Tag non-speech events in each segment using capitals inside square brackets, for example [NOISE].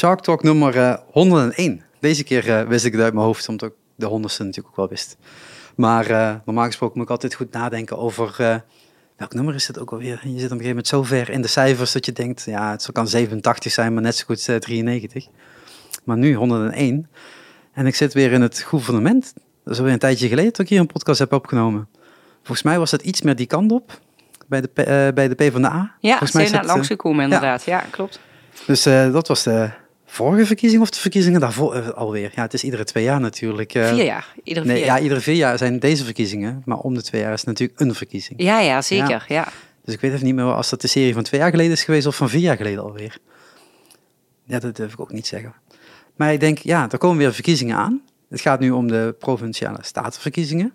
Shark Talk nummer eh, 101. Deze keer eh, wist ik het uit mijn hoofd, omdat ik de honderdste natuurlijk ook wel wist. Maar eh, normaal gesproken moet ik altijd goed nadenken over... eh, welk nummer is het ook alweer? Je zit op een gegeven moment zo ver in de cijfers dat je denkt... Ja, het kan 87 zijn, maar net zo goed eh, 93. Maar nu 101. En ik zit weer in het gouvernement. Dat is alweer een tijdje geleden dat ik hier een podcast heb opgenomen. Volgens mij was het iets meer die kant op. Bij de, P- eh, bij de PvdA. Ja, Volgens mij zijn eh, langsgekomen inderdaad. Ja, klopt. dus eh, dat was de vorige verkiezing of de verkiezingen daarvoor eh, alweer. Ja, het is iedere twee jaar natuurlijk. eh, Vier jaar. Iedere Nee, vier ja, jaar. iedere vier jaar zijn deze verkiezingen. Maar om de twee jaar is het natuurlijk een verkiezing. Ja, ja, zeker. Ja. Dus ik weet even niet meer als dat de serie van twee jaar geleden is geweest of van vier jaar geleden alweer. Ja, dat durf ik ook niet zeggen. Maar ik denk, ja, er komen weer verkiezingen aan. Het gaat nu om de provinciale statenverkiezingen.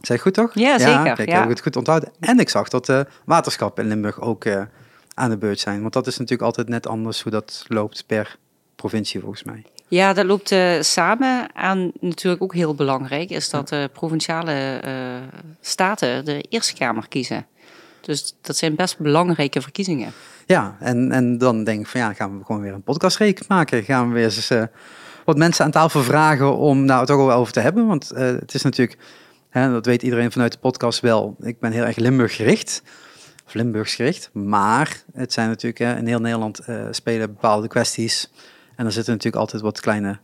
Zeg goed toch? Ja, zeker, kijk, ja. heb ik het goed onthouden. En ik zag dat de waterschappen in Limburg ook eh, aan de beurt zijn. Want dat is natuurlijk altijd net anders hoe dat loopt per provincie volgens mij. Ja, dat loopt eh, samen. En natuurlijk ook heel belangrijk is dat de provinciale eh, staten de Eerste Kamer kiezen. Dus dat zijn best belangrijke verkiezingen. Ja, en, en dan denk ik van ja, gaan we gewoon weer een podcastreeks maken. Gaan we weer eens eh, wat mensen aan tafel vragen om nou het ook wel over te hebben. Want het is natuurlijk, hè, dat weet iedereen vanuit de podcast wel, ik ben heel erg Limburg gericht. Of Limburgs gericht. Maar het zijn natuurlijk, hè, in heel Nederland spelen bepaalde kwesties. En er zitten natuurlijk altijd wat kleine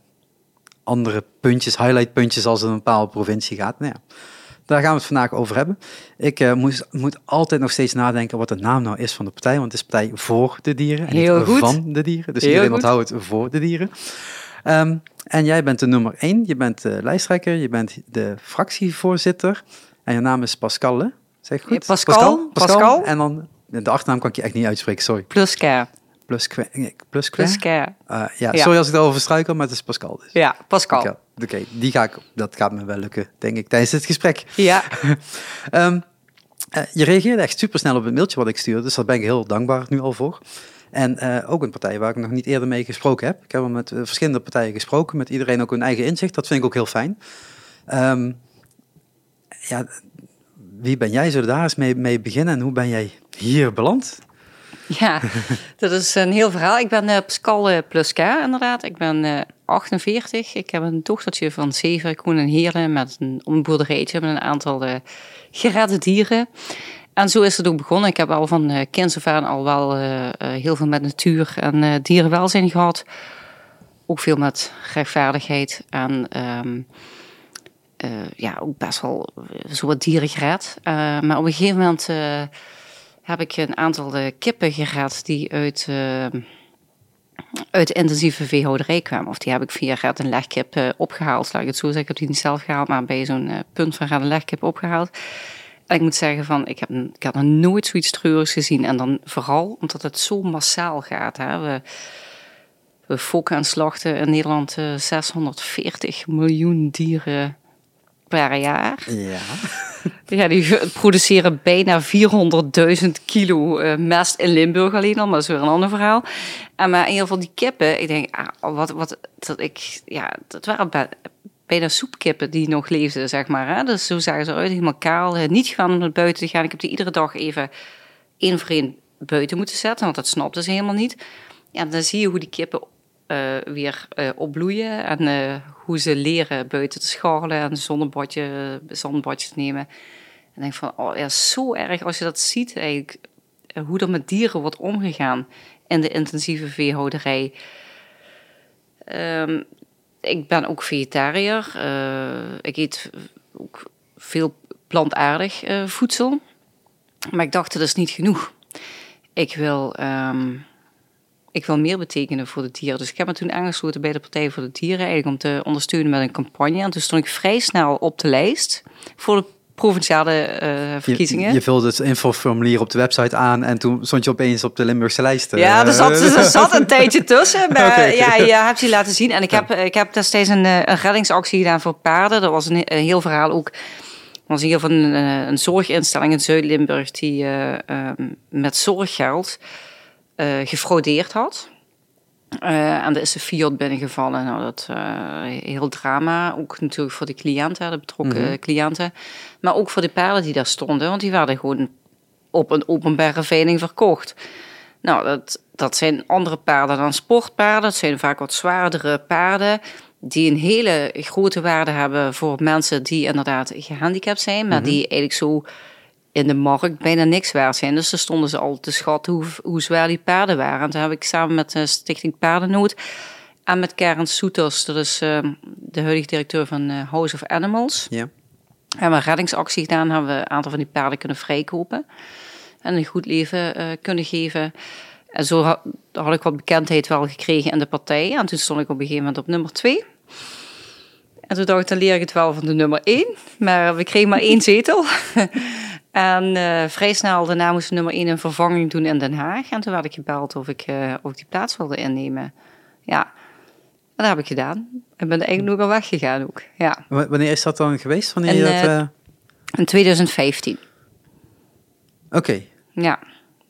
andere puntjes, highlightpuntjes als het een bepaalde provincie gaat. Nou ja, daar gaan we het vandaag over hebben. Ik eh, moest, moet altijd nog steeds nadenken wat de naam nou is van de partij. Want het is partij voor de dieren en Heel niet goed. van de dieren. Dus Heel iedereen onthoudt het voor de dieren. Ehm, en jij bent de nummer één. Je bent de lijsttrekker. Je bent de fractievoorzitter. En je naam is Pascal, hè? Zeg goed? Ja, Pascal, Pascal. En dan, de achternaam kan ik je echt niet uitspreken, sorry. Plus Plus, nee, plus, Plus. Eh, ja, sorry als ik daarover struikel, maar het is Pascal dus. Ja, Pascal. Oké, die ga ik, dat gaat me wel lukken, denk ik, tijdens dit gesprek. Ja, [LAUGHS] Ehm, eh, je reageerde echt super snel op het mailtje wat ik stuurde, dus daar ben ik heel dankbaar nu al voor. En eh, ook een partij waar ik nog niet eerder mee gesproken heb. Ik heb al met eh, verschillende partijen gesproken, met iedereen ook hun eigen inzicht. Dat vind ik ook heel fijn. Ehm, ja, wie ben jij? Zullen we daar eens mee, mee beginnen? En hoe ben jij hier beland? [LAUGHS] ja, dat is een heel verhaal. Ik ben eh, Pascal eh, Plus K inderdaad. Ik ben eh 48. Ik heb een dochtertje van 7. Ik woon in Heerlen met een, een boerderijtje met een aantal eh geredde dieren. En zo is het ook begonnen. Ik heb al van eh kinds af aan al wel eh, eh, heel veel met natuur en eh, dierenwelzijn gehad. Ook veel met rechtvaardigheid en ehm, eh, ja, ook best wel eh, zo wat dieren gered. Eh, maar op een gegeven moment eh, heb ik een aantal eh, kippen gered die uit, eh, uit intensieve veehouderij kwamen. Of die heb ik via red- en legkip eh, opgehaald. Laat ik het zo zeggen. Ik heb die niet zelf gehaald, maar bij zo'n eh, punt van red- en legkip opgehaald. En ik moet zeggen, van, ik, heb, ik heb nog nooit zoiets treurigs gezien. En dan vooral omdat het zo massaal gaat. Hè. We, we fokken en slachten in Nederland eh, 640 miljoen dieren per jaar. Ja. [LAUGHS] Ja, die produceren bijna 400.000 kilo eh, mest in Limburg alleen al, maar dat is weer een ander verhaal. En maar in ieder geval die kippen, ik denk, ah, wat, wat, dat ik, ja, dat waren bij- bijna soepkippen die nog leefden, zeg maar. Hè? Dus zo zagen ze eruit, helemaal kaal, eh, niet gaan om naar buiten te gaan. Ik heb die iedere dag even één voor één buiten moeten zetten, want dat snapten ze helemaal niet. Ja, dan zie je hoe die kippen weer eh, opbloeien en eh, hoe ze leren buiten te scharrelen en zonnebadje, nemen. En denk van, oh ja, zo erg als je dat ziet eigenlijk, eh, hoe er met dieren wordt omgegaan in de intensieve veehouderij. Ehm, ik ben ook vegetariër. Eh, ik eet ook veel plantaardig eh, voedsel. Maar ik dacht, dat is niet genoeg. Ik wil, ehm, ik wil meer betekenen voor de dieren. Dus ik heb me toen aangesloten bij de Partij voor de Dieren... eigenlijk om te ondersteunen met een campagne. En toen stond ik vrij snel op de lijst... voor de provinciale eh, verkiezingen. Je, je vulde het infoformulier op de website aan en toen stond je opeens op de Limburgse lijst. eh. Ja, er zat, er zat een tijdje tussen. [LAUGHS] Maar oké. ja, je hebt je laten zien. En ik heb, ik heb destijds een, eh, een reddingsactie gedaan voor paarden. Dat was een, een heel verhaal ook. Er was hier van een, eh, een zorginstelling in Zuid-Limburg... die eh, ehm, met zorggeld eh, gefraudeerd had. Eh, en er is de Fiat binnengevallen. Nou, dat eh heel drama. Ook natuurlijk voor de cliënten, de betrokken Mhm. cliënten. Maar ook voor de paarden die daar stonden. Want die werden gewoon op een openbare veiling verkocht. Nou, dat, dat zijn andere paarden dan sportpaarden. Dat zijn vaak wat zwaardere paarden die een hele grote waarde hebben voor mensen die inderdaad gehandicapt zijn, maar die eigenlijk zo in de markt bijna niks waard zijn. Dus er stonden ze al te schatten hoe, hoe zwaar die paarden waren. En toen heb ik samen met de Stichting Paardennood en met Karen Soeters, dat is uh, de huidige directeur van uh, House of Animals, Ja. hebben we een reddingsactie gedaan. Hebben we een aantal van die paarden kunnen vrijkopen en een goed leven uh, kunnen geven. En zo had, had, ik wat bekendheid wel gekregen in de partij. En toen stond ik op een gegeven moment op nummer twee. En toen dacht ik, dan leer ik het wel van de nummer één. Maar we kregen maar één zetel. [LAUGHS] en uh, vrij snel daarna moest nummer één een vervanging doen in Den Haag. En toen werd ik gebeld of ik, uh, of ik die plaats wilde innemen. Ja, en dat heb ik gedaan. Ik ben eigenlijk nog wel weggegaan ook. Ja. Wanneer is dat dan geweest? Wanneer in, dat, uh... in 2015. Oké. Okay. Ja.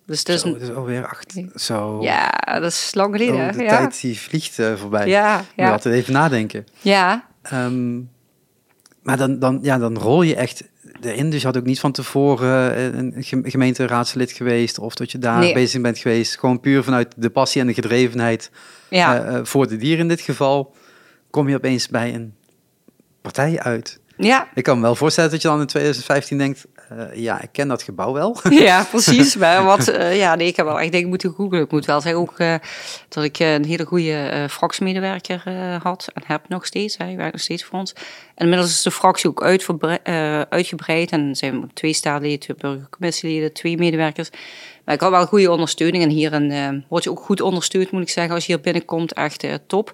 Dus dat is, zo, alweer acht. Zo. Ja, dat is lang geleden. Oh, de ja. tijd die vliegt voorbij. Ja, Moet ja. altijd even nadenken. Ja. Um, maar dan, dan, ja, dan rol je echt erin. Dus je had ook niet van tevoren eh, een gemeenteraadslid geweest of dat je daar Nee. bezig bent geweest. Gewoon puur vanuit de passie en de gedrevenheid Ja. uh, voor de dieren in dit geval. Kom je opeens bij een partij uit. ja. Ik kan me wel voorstellen dat je dan in 2015 denkt, uh, ja, ik ken dat gebouw wel. [LAUGHS] [LAUGHS] Ja, precies. Maar wat, uh, ja, nee, ik heb wel echt denk moeten googlen. Ik moet wel zeggen ook uh, dat ik een hele goede fractiemedewerker had en heb nog steeds. Hij werkt nog steeds voor ons. En inmiddels is de fractie ook uitgebreid en zijn we twee staatsleden, twee burgercommissieleden, twee medewerkers. Maar ik had wel goede ondersteuning en hierin word je ook goed ondersteund, moet ik zeggen, als je hier binnenkomt. Echt top.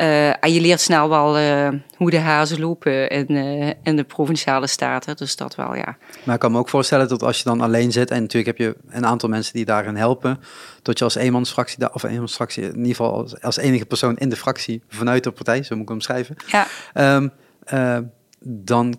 Uh, en je leert snel wel uh, hoe de hazen lopen in, uh, in de provinciale staten. Dus dat wel, ja. Maar ik kan me ook voorstellen dat als je dan alleen zit... en natuurlijk heb je een aantal mensen die daarin helpen... dat je als eenmansfractie, of eenmansfractie... in ieder geval als, als, enige persoon in de fractie... vanuit de partij, zo moet ik hem omschrijven... Ja. Um, dan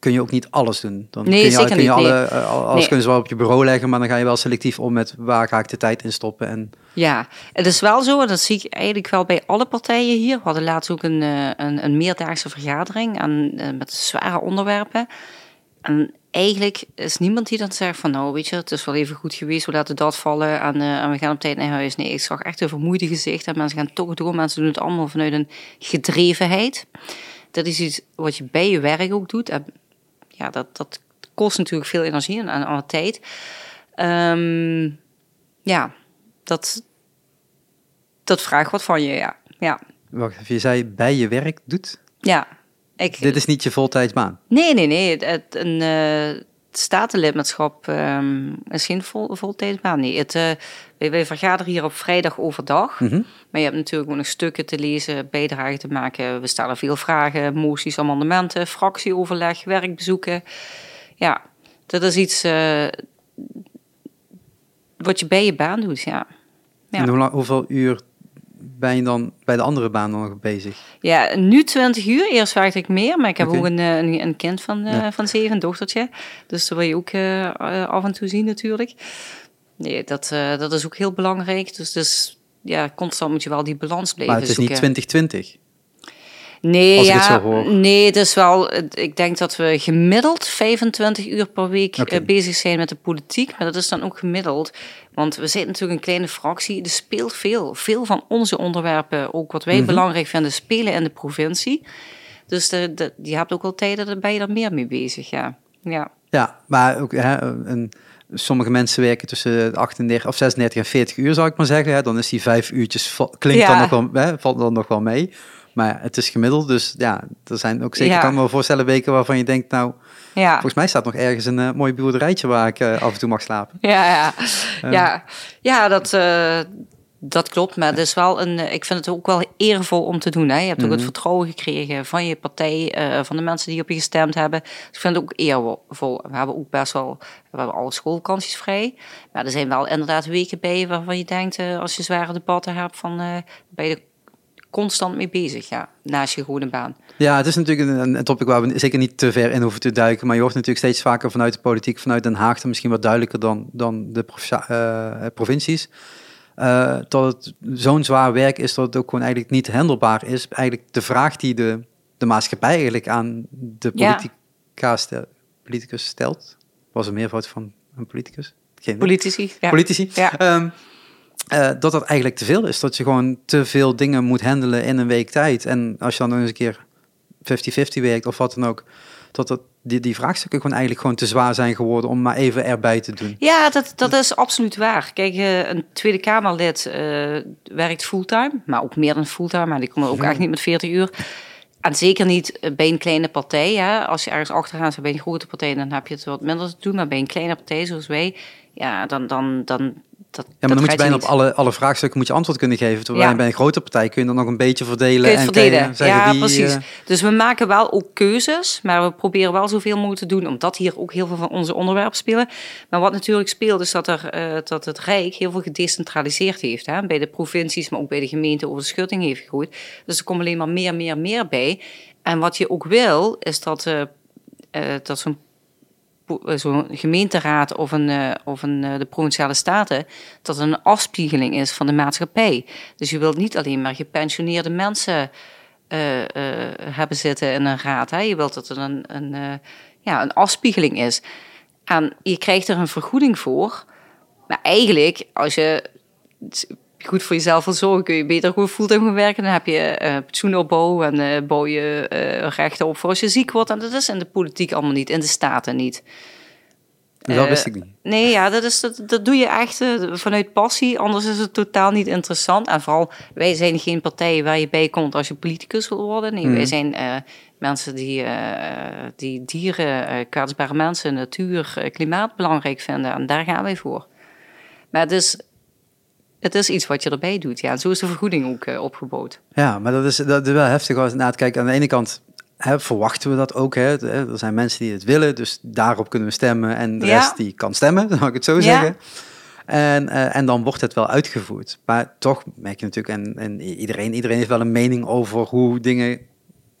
kun je ook niet alles doen. Dan nee, kun je, zeker kun je niet, alle, nee. alles nee. kunnen ze wel op je bureau leggen, maar dan ga je wel selectief om met waar ga ik de tijd in stoppen. En... Ja, het is wel zo, en dat zie ik eigenlijk wel bij alle partijen hier. We hadden laatst ook een, een, een meerdaagse vergadering en, met zware onderwerpen. En eigenlijk is niemand die dan zegt van nou weet je, het is wel even goed geweest, we laten dat vallen en, uh, en we gaan op tijd naar huis. Nee, ik zag echt een vermoeide gezicht en mensen gaan toch door. Mensen doen het allemaal vanuit een gedrevenheid. Dat is iets wat je bij je werk ook doet. En ja, dat, dat kost natuurlijk veel energie en, en, tijd. Um, ja, dat, dat vraagt wat van je, ja. ja. Wacht even, je zei bij je werk doet? Ja. Ik, Dit is niet je voltijdsbaan? Nee, nee, nee. Het, een uh, statenlidmaatschap um, is geen vol, voltijdsbaan. Nee, het, uh, wij, wij, vergaderen hier op vrijdag overdag. Mm -hmm. Maar je hebt natuurlijk ook nog stukken te lezen, bijdragen te maken. We stellen veel vragen, moties, amendementen, fractieoverleg, werkbezoeken. Ja, dat is iets uh, wat je bij je baan doet, ja. ja. En hoe lang, hoeveel uur ben je dan bij de andere baan nog bezig? Ja, nu 20 uur. Eerst werkte ik meer, maar ik heb okay. ook een, een, een, kind van, ja. van zeven, een dochtertje. Dus dat wil je ook uh, af en toe zien natuurlijk. Nee, dat, dat is ook heel belangrijk. Dus, dus ja, constant moet je wel die balans blijven Maar het is zoeken. niet 2020? Nee, Als ik ja, het zo hoor. nee, is wel. Ik denk dat we gemiddeld 25 uur per week okay. bezig zijn met de politiek. Maar dat is dan ook gemiddeld. Want we zitten natuurlijk een kleine fractie. Er speelt veel. Veel van onze onderwerpen, ook wat wij Mhm. belangrijk vinden, spelen in de provincie. Dus de, de, je hebt ook wel tijden, daar ben je er meer mee bezig, ja. Ja, Ja, maar ook, hè, een, sommige mensen werken tussen 38 of 36 en 40 uur, zou ik maar zeggen. Hè. Dan is die vijf uurtjes, klinkt dan nog wel, hè, valt dan nog wel mee. Maar het is gemiddeld, dus ja, er zijn ook zeker, Ja. kan me voorstellen, weken waarvan je denkt, nou, ja. volgens mij staat nog ergens een eh, mooi boerderijtje waar ik eh, af en toe mag slapen. Ja, ja. ja. ja dat, eh, dat klopt. Maar het is wel een, ik vind het ook wel eervol om te doen. Hè. Je hebt ook Mhm. het vertrouwen gekregen van je partij, van de mensen die op je gestemd hebben. Dus ik vind het ook eervol. We hebben ook best wel, we hebben alle schoolvakanties vrij. Maar er zijn wel inderdaad weken bij waarvan je denkt, als je zware debatten hebt, van, je er constant mee bezig, ja. Naast je gewone baan. Ja, het is natuurlijk een, een topic waar we zeker niet te ver in hoeven te duiken. Maar je hoort natuurlijk steeds vaker vanuit de politiek, vanuit Den Haag, dan misschien wat duidelijker dan, dan de provincia- eh, provincies. eh, dat het zo'n zwaar werk is dat het ook gewoon eigenlijk niet handelbaar is. Eigenlijk de vraag die de, de maatschappij eigenlijk aan de Ja. politica stel- politicus stelt. Was een meervoud van een politicus? geen Politici. Ja. politici. Ja. Ehm, eh, dat dat eigenlijk te veel is. Dat je gewoon te veel dingen moet handelen in een week tijd. En als je dan nog eens een keer 50-50 werkt of wat dan ook, dat dat, die, die vraagstukken gewoon eigenlijk gewoon te zwaar zijn geworden om maar even erbij te doen. Ja, dat, dat is absoluut waar. Kijk, eh, een Tweede Kamerlid eh, werkt fulltime, maar ook meer dan fulltime. Maar die komt ook echt niet met 40 uur. En zeker niet bij een kleine partij. Hè. Als je ergens achteraan zit bij een grote partij, dan heb je het wat minder te doen. Maar bij een kleine partij zoals wij, ja, dan, dan, dan dat, Ja, maar dan moet je bijna op alle, alle vraagstukken moet je antwoord kunnen geven. Terwijl Ja. bij een grote partij kun je dan nog een beetje verdelen. En verdelen? zeggen ja, wie, precies. eh, Dus we maken wel ook keuzes, maar we proberen wel zoveel mogelijk te doen, omdat hier ook heel veel van onze onderwerpen spelen. Maar wat natuurlijk speelt, is dat, er, eh, dat het Rijk heel veel gedecentraliseerd heeft. Hè? Bij de provincies, maar ook bij de gemeente over de schutting heeft gegooid. Dus er komt alleen maar meer, meer, meer bij. En wat je ook wil, is dat, eh, dat zo'n zo'n gemeenteraad of, een, eh, of een, eh, de provinciale staten, dat het een afspiegeling is van de maatschappij. Dus je wilt niet alleen maar gepensioneerde mensen eh, eh, hebben zitten in een raad. Hè? Je wilt dat het een, een, eh, ja, een afspiegeling is. En je krijgt er een vergoeding voor. Maar eigenlijk, als je goed voor jezelf wil zorgen, kun je beter gewoon fulltime gaan werken. Dan heb je eh pensioenopbouw en eh bouw je eh, rechten op voor als je ziek wordt. En dat is in de politiek allemaal niet, in de staten niet. dat wist ik niet. Nee, ja, dat, is, dat, dat doe je echt vanuit passie. Anders is het totaal niet interessant. En vooral, wij zijn geen partij waar je bij komt als je politicus wil worden. Nee, wij zijn eh, mensen die, die dieren, kwetsbare mensen, natuur, klimaat belangrijk vinden. En daar gaan wij voor. Maar het is, het is iets wat je erbij doet. Ja, en zo is de vergoeding ook eh, opgebouwd. Ja, maar dat is, dat is wel heftig als na het kijken. Aan de ene kant hè, verwachten we dat ook. Hè. Er zijn mensen die het willen, dus daarop kunnen we stemmen. En de Ja. rest die kan stemmen, [LAUGHS] dan mag ik het zo Ja. zeggen. En, eh, en dan wordt het wel uitgevoerd. Maar toch merk je natuurlijk, en, en iedereen, iedereen heeft wel een mening over hoe dingen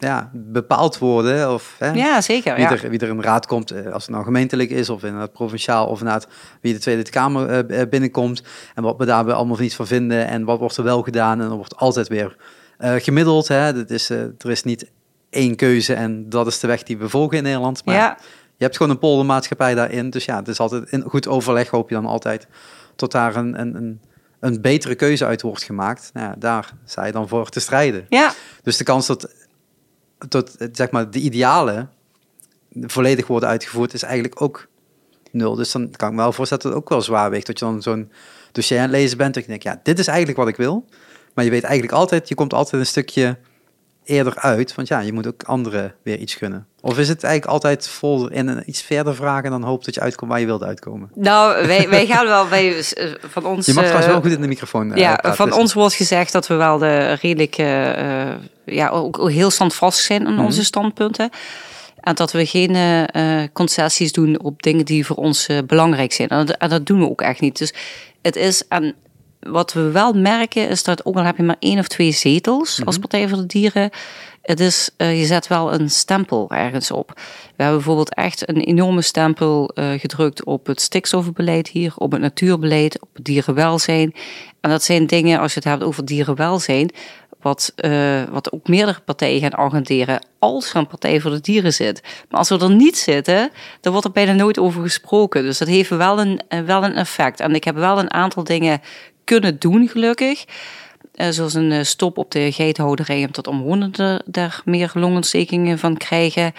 ja, bepaald worden. Of hè, Ja, zeker. wie, Ja. er, wie er in de raad komt, eh, als het nou gemeentelijk is of inderdaad provinciaal, of inderdaad wie de Tweede Kamer eh, eh, binnenkomt en wat we daar allemaal van iets van vinden en wat wordt er wel gedaan en er wordt altijd weer gemiddeld. Hè. Dat is, er is niet één keuze en dat is de weg die we volgen in Nederland. Maar ja. je hebt gewoon een poldermaatschappij daarin, dus ja, het is altijd in goed overleg hoop je dan altijd tot daar een, een, een, een betere keuze uit wordt gemaakt. Nou ja, daar sta je dan voor te strijden. ja. Dus de kans dat, dat zeg maar, de idealen volledig worden uitgevoerd is eigenlijk ook nul. Dus dan kan ik me wel voorstellen dat het ook wel zwaar weegt. Dat je dan zo'n dossier aan het lezen bent en je denkt, ja, dit is eigenlijk wat ik wil. Maar je weet eigenlijk altijd, je komt altijd een stukje eerder uit. Want ja, je moet ook anderen weer iets gunnen. Of is het eigenlijk altijd vol in een iets verder vragen en dan hoop dat je uitkomt waar je wilt uitkomen? Nou, wij, wij gaan wel bij eh, van ons. Je mag trouwens eh, wel goed in de microfoon eh, Ja, praten, van dus- ons wordt gezegd dat we wel de redelijk, eh, eh, ja, ook heel standvastig zijn in Mhm. onze standpunten. En dat we geen eh, eh, concessies doen op dingen die voor ons eh, belangrijk zijn. En dat, en dat doen we ook echt niet. Dus het is, en wat we wel merken, is dat ook al heb je maar één of twee zetels als Partij voor de Dieren, het is, eh, je zet wel een stempel ergens op. We hebben bijvoorbeeld echt een enorme stempel eh, gedrukt op het stikstofbeleid hier, op het natuurbeleid, op het dierenwelzijn. En dat zijn dingen, als je het hebt over dierenwelzijn, wat, eh, wat ook meerdere partijen gaan agenderen als er een partij voor de dieren zit. Maar als we er niet zitten, dan wordt er bijna nooit over gesproken. Dus dat heeft wel een, wel een effect. En ik heb wel een aantal dingen kunnen doen, gelukkig. Eh, zoals een eh, stop op de geitenhouderij, omdat omwonenden daar meer longontstekingen van krijgen.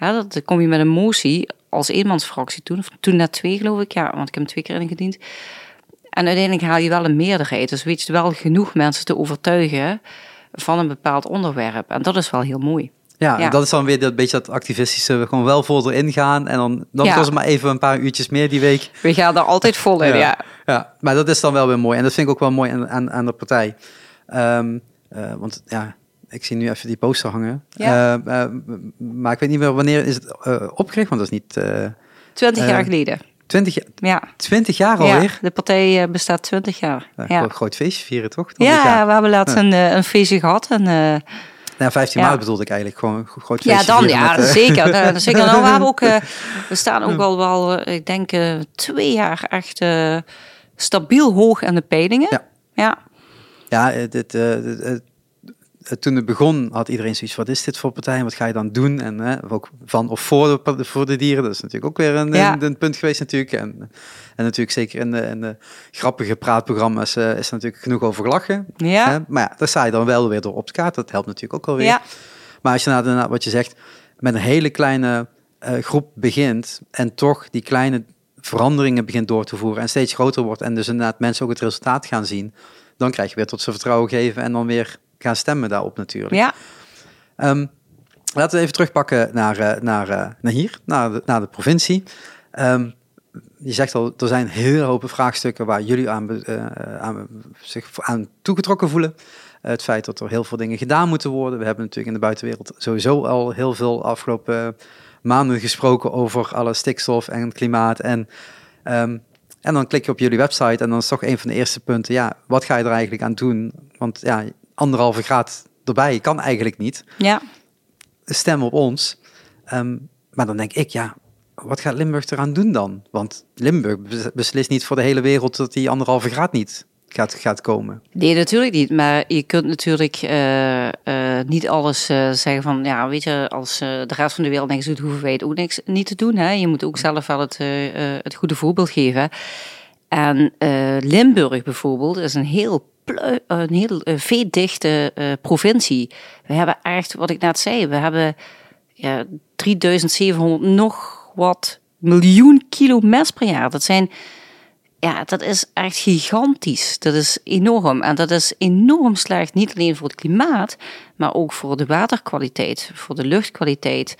Ja, dat kom je met een motie als eenmansfractie toen. Toen net twee, geloof ik. Ja, want ik heb hem twee keer ingediend. En uiteindelijk haal je wel een meerderheid. Dus weet je wel genoeg mensen te overtuigen van een bepaald onderwerp. En dat is wel heel mooi. Ja, Ja. dat is dan weer dat beetje dat activistische, we gewoon wel vol erin gaan. En dan, dan Ja. was het maar even een paar uurtjes meer die week. We gaan er altijd [LAUGHS] vol in, ja. ja, maar dat is dan wel weer mooi. En dat vind ik ook wel mooi aan, aan, aan de partij. Ehm, eh, want ja, ik zie nu even die poster hangen. Ja. Eh, eh, maar ik weet niet meer wanneer is het opgericht, want dat is niet Twintig jaar geleden. 20, jaar- Ja. 20 jaar ja, alweer. de partij bestaat twintig jaar. Ja. Ja, Groot, groot feestje vieren, toch? Ja jaar. we hebben laatst een, een feestje gehad. En, Ja, 15 Ja. maart bedoelde ik eigenlijk. Gewoon groot ja, dan ja, met, eh, zeker. eh, zeker. Nou, we, [LAUGHS] hebben ook, eh, we staan ook al wel, eh, ik denk, twee jaar echt stabiel hoog aan de peilingen. Ja. ja. Ja, het, het, toen het begon, had iedereen zoiets wat is dit voor partij? Wat ga je dan doen? En hè, ook van of voor de, voor de dieren. Dat is natuurlijk ook weer een, Ja. een, een punt geweest natuurlijk. En, en natuurlijk zeker in de, in de grappige praatprogramma's eh, is er natuurlijk genoeg over gelachen. Ja. Hè? Maar ja, daar sta je dan wel weer door op de kaart. Dat helpt natuurlijk ook alweer. Ja. Maar als je inderdaad wat je zegt, met een hele kleine eh, groep begint en toch die kleine veranderingen begint door te voeren en steeds groter wordt en dus inderdaad mensen ook het resultaat gaan zien, dan krijg je weer tot ze vertrouwen geven en dan weer gaan stemmen daarop natuurlijk. Ja. Ehm, laten we even terugpakken naar, eh, naar, eh, naar hier, naar de, naar de provincie. Ehm, je zegt al, er zijn heel hoop vraagstukken waar jullie aan, eh, aan, zich aan toegetrokken voelen. Het feit dat er heel veel dingen gedaan moeten worden. We hebben natuurlijk in de buitenwereld sowieso al heel veel afgelopen maanden gesproken over alle stikstof en het klimaat. En, ehm, en dan klik je op jullie website en dan is toch een van de eerste punten, ja, wat ga je er eigenlijk aan doen? Want ja, anderhalve graad erbij kan eigenlijk niet Ja. stem op ons. Ehm, maar dan denk ik, ja, wat gaat Limburg eraan doen dan? Want Limburg bes- beslist niet voor de hele wereld dat die anderhalve graad niet gaat, gaat komen. Nee, natuurlijk niet. Maar je kunt natuurlijk eh, eh, niet alles eh, zeggen van, ja, weet je, als de rest van de wereld niks doet, hoeven wij het ook niks niet te doen. Hè? Je moet ook zelf wel het, het goede voorbeeld geven. En eh, Limburg bijvoorbeeld is een heel, een heel eh, veedichte eh, provincie. We hebben echt, wat ik net zei, we hebben ja, 3700 nog wat miljoen kilo mest per jaar. Dat zijn ja, dat is echt gigantisch. Dat is enorm. En dat is enorm slecht, niet alleen voor het klimaat, maar ook voor de waterkwaliteit, voor de luchtkwaliteit,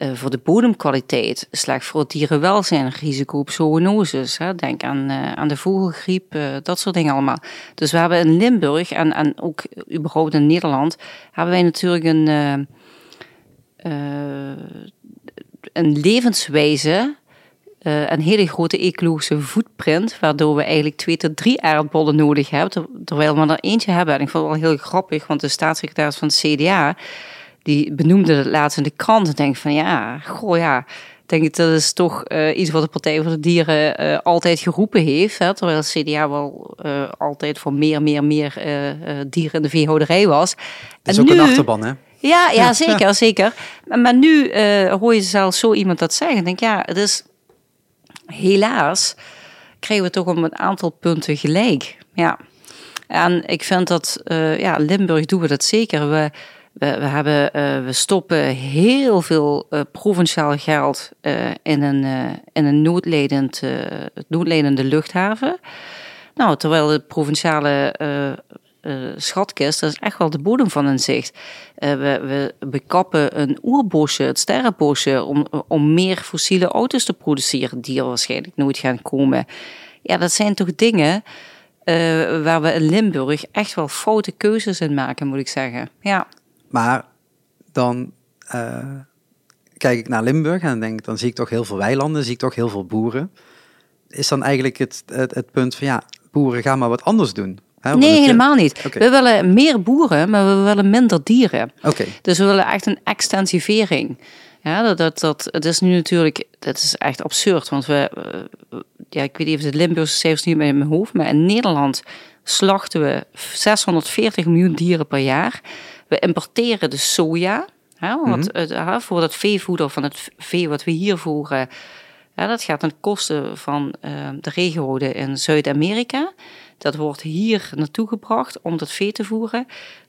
eh, voor de bodemkwaliteit. Slecht voor het dierenwelzijn, risico op zoonoses. Hè. Denk aan, eh, aan de vogelgriep, eh, dat soort dingen allemaal. Dus we hebben in Limburg en, en ook überhaupt in Nederland, hebben wij natuurlijk een, een levenswijze een hele grote ecologische footprint, waardoor we eigenlijk twee tot drie aardbollen nodig hebben, ter- terwijl we er eentje hebben. En ik vond het wel heel grappig, want de staatssecretaris van het CDA, die benoemde het laatst in de krant en denk van ja, goh ja, denk ik, dat is toch eh, iets wat de Partij voor de Dieren eh, altijd geroepen heeft, hè, terwijl het CDA wel eh, altijd voor meer, meer, meer dieren in de veehouderij was. Dat is ook een achterban, hè? Ja, ja zeker, zeker. Maar, maar nu hoor je zelfs zo iemand dat zeggen. Ik denk, ja, het is helaas krijgen we toch op een aantal punten gelijk. Ja. En ik vind dat, ja, Limburg doen we dat zeker. We, we, we, hebben, eh, we stoppen heel veel eh, provinciaal geld eh, in een, in een noodlijdende luchthaven. Nou, terwijl de provinciale schatkist, dat is echt wel de bodem van in zicht. Eh, we, we bekappen een oerbosje, het sterrenbosje, om, om meer fossiele auto's te produceren, die er waarschijnlijk nooit gaan komen. Ja, dat zijn toch dingen waar we in Limburg echt wel foute keuzes in maken, moet ik zeggen. Ja, Maar dan eh, kijk ik naar Limburg en denk ik, dan zie ik toch heel veel weilanden, zie ik toch heel veel boeren. Is dan eigenlijk het, het, het punt van ja, boeren gaan maar wat anders doen? Hè? Nee, het- helemaal niet. We willen meer boeren, maar we willen minder dieren. Oké, Dus we willen echt een extensivering. Ja, dat, dat, dat, het is nu natuurlijk, dat is echt absurd, want we, eh, ja, ik weet even de Limburgse cijfers niet meer in mijn hoofd, maar in Nederland slachten we 640 miljoen dieren per jaar. We importeren de soja, hè, want het, hè, voor dat veevoeder van het vee wat we hier voeren, ja, dat gaat ten koste van eh, de regioden in Zuid-Amerika. Dat wordt hier naartoe gebracht om dat vee te voeren.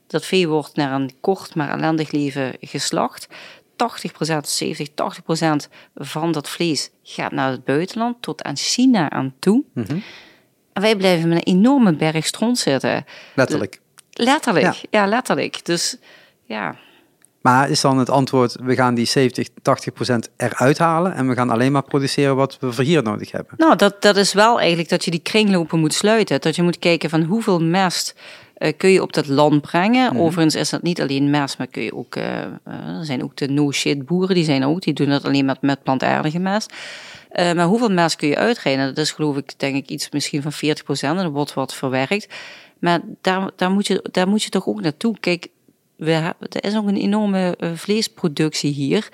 Dat vee wordt naar een kort maar ellendig leven geslacht. 80%, 70, 80% van dat vlees gaat naar het buitenland, tot aan China aan toe. Mhm. En wij blijven met een enorme berg stront zitten. letterlijk. Letterlijk, Ja. ja, letterlijk. Dus ja, Maar is dan het antwoord, we gaan die 70, 80 procent eruit halen en we gaan alleen maar produceren wat we voor hier nodig hebben? Nou, dat, dat is wel eigenlijk dat je die kringlopen moet sluiten. Dat je moet kijken van hoeveel mest eh, kun je op dat land brengen. Overigens is dat niet alleen mest, maar kun je ook... eh, eh, er zijn ook de no-shit boeren, die zijn ook. Die doen dat alleen met, met plantaardige mest. Maar hoeveel mest kun je uitrijden? Dat is geloof ik, denk ik, iets misschien van 40 procent. En er wordt wat verwerkt. Maar daar, daar, moet je, daar moet je toch ook naartoe. Kijk, we, er is ook een enorme eh, vleesproductie hier.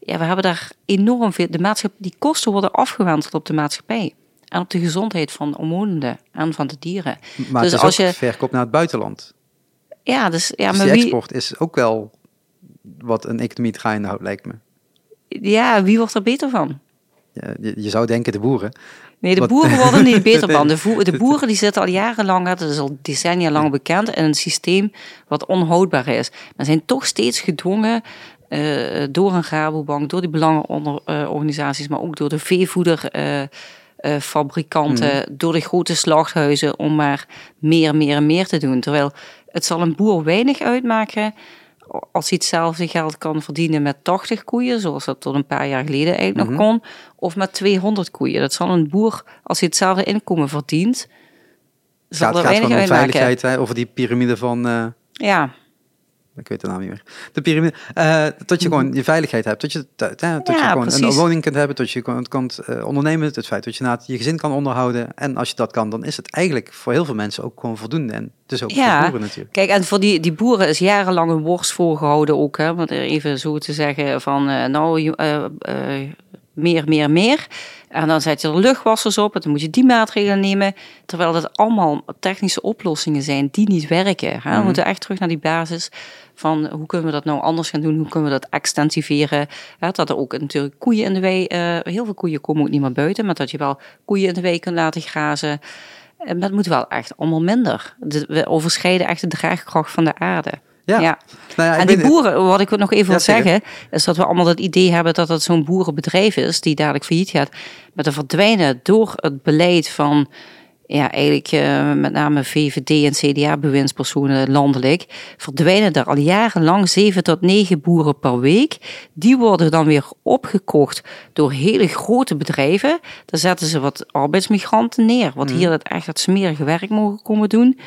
Ja, we hebben daar enorm veel. De maatschappij, die kosten worden afgewenteld op de maatschappij. En op de gezondheid van omwonenden en van de dieren. Maar Dus het is als je- verkoop naar het buitenland. Ja, dus, ja, dus maar wie, export is ook wel wat een economie draaiende houdt, lijkt me. ja, wie wordt er beter van? Ja, je, je zou denken de boeren. Nee, de boeren worden niet beter van. [LAUGHS] De, boeren die zitten al jarenlang, dat is al decennia lang bekend, in een systeem wat onhoudbaar is. Maar zijn toch steeds gedwongen eh, door een Rabobank, door die belangenorganisaties, maar ook door de veevoederfabrikanten, door de grote slachthuizen om maar meer, meer en meer te doen. Terwijl het zal een boer weinig uitmaken als hij hetzelfde geld kan verdienen met 80 koeien, zoals dat tot een paar jaar geleden eigenlijk nog kon, of met 200 koeien. Dat zal een boer, als hij hetzelfde inkomen verdient, zal gaat, er gaat weinig veiligheid, hè, over die piramide van... eh, Ja, ik weet de naam niet meer. De piramide. eh dat je gewoon je veiligheid hebt. Dat je, dat je gewoon een woning kunt hebben. Dat je kunt, kunt eh, ondernemen. Het feit dat je na je gezin kan onderhouden. En als je dat kan, dan is het eigenlijk voor heel veel mensen ook gewoon voldoende. En dus ook Ja. voor boeren natuurlijk. Kijk, en voor die, die boeren is jarenlang een worst voorgehouden ook. Hè? Want even zo te zeggen van, eh, nou, meer, meer, meer. En dan zet je er luchtwassers op en dan moet je die maatregelen nemen. Terwijl dat allemaal technische oplossingen zijn die niet werken. Hè? Mhm. We moeten echt terug naar die basis van hoe kunnen we dat nou anders gaan doen? Hoe kunnen we dat extensiveren? Hè? Dat er ook natuurlijk koeien in de wei, eh, heel veel koeien komen ook niet meer buiten. Maar dat je wel koeien in de wei kunt laten grazen. En dat moet wel echt allemaal minder. De- We overschrijden echt de draagkracht van de aarde. Ja. Ja. Nou ja, en die boeren, wat ik nog even Ja, wil zeggen, is dat we allemaal het idee hebben dat het zo'n boerenbedrijf is die dadelijk failliet gaat. Maar de verdwijnen door het beleid van, ja, eigenlijk eh, met name VVD en CDA-bewindspersonen landelijk, verdwijnen er al jarenlang 7 tot 9 boeren per week. Die worden dan weer opgekocht door hele grote bedrijven. Daar zetten ze wat arbeidsmigranten neer, wat Mhm. hier dat echt dat smerige werk mogen komen doen.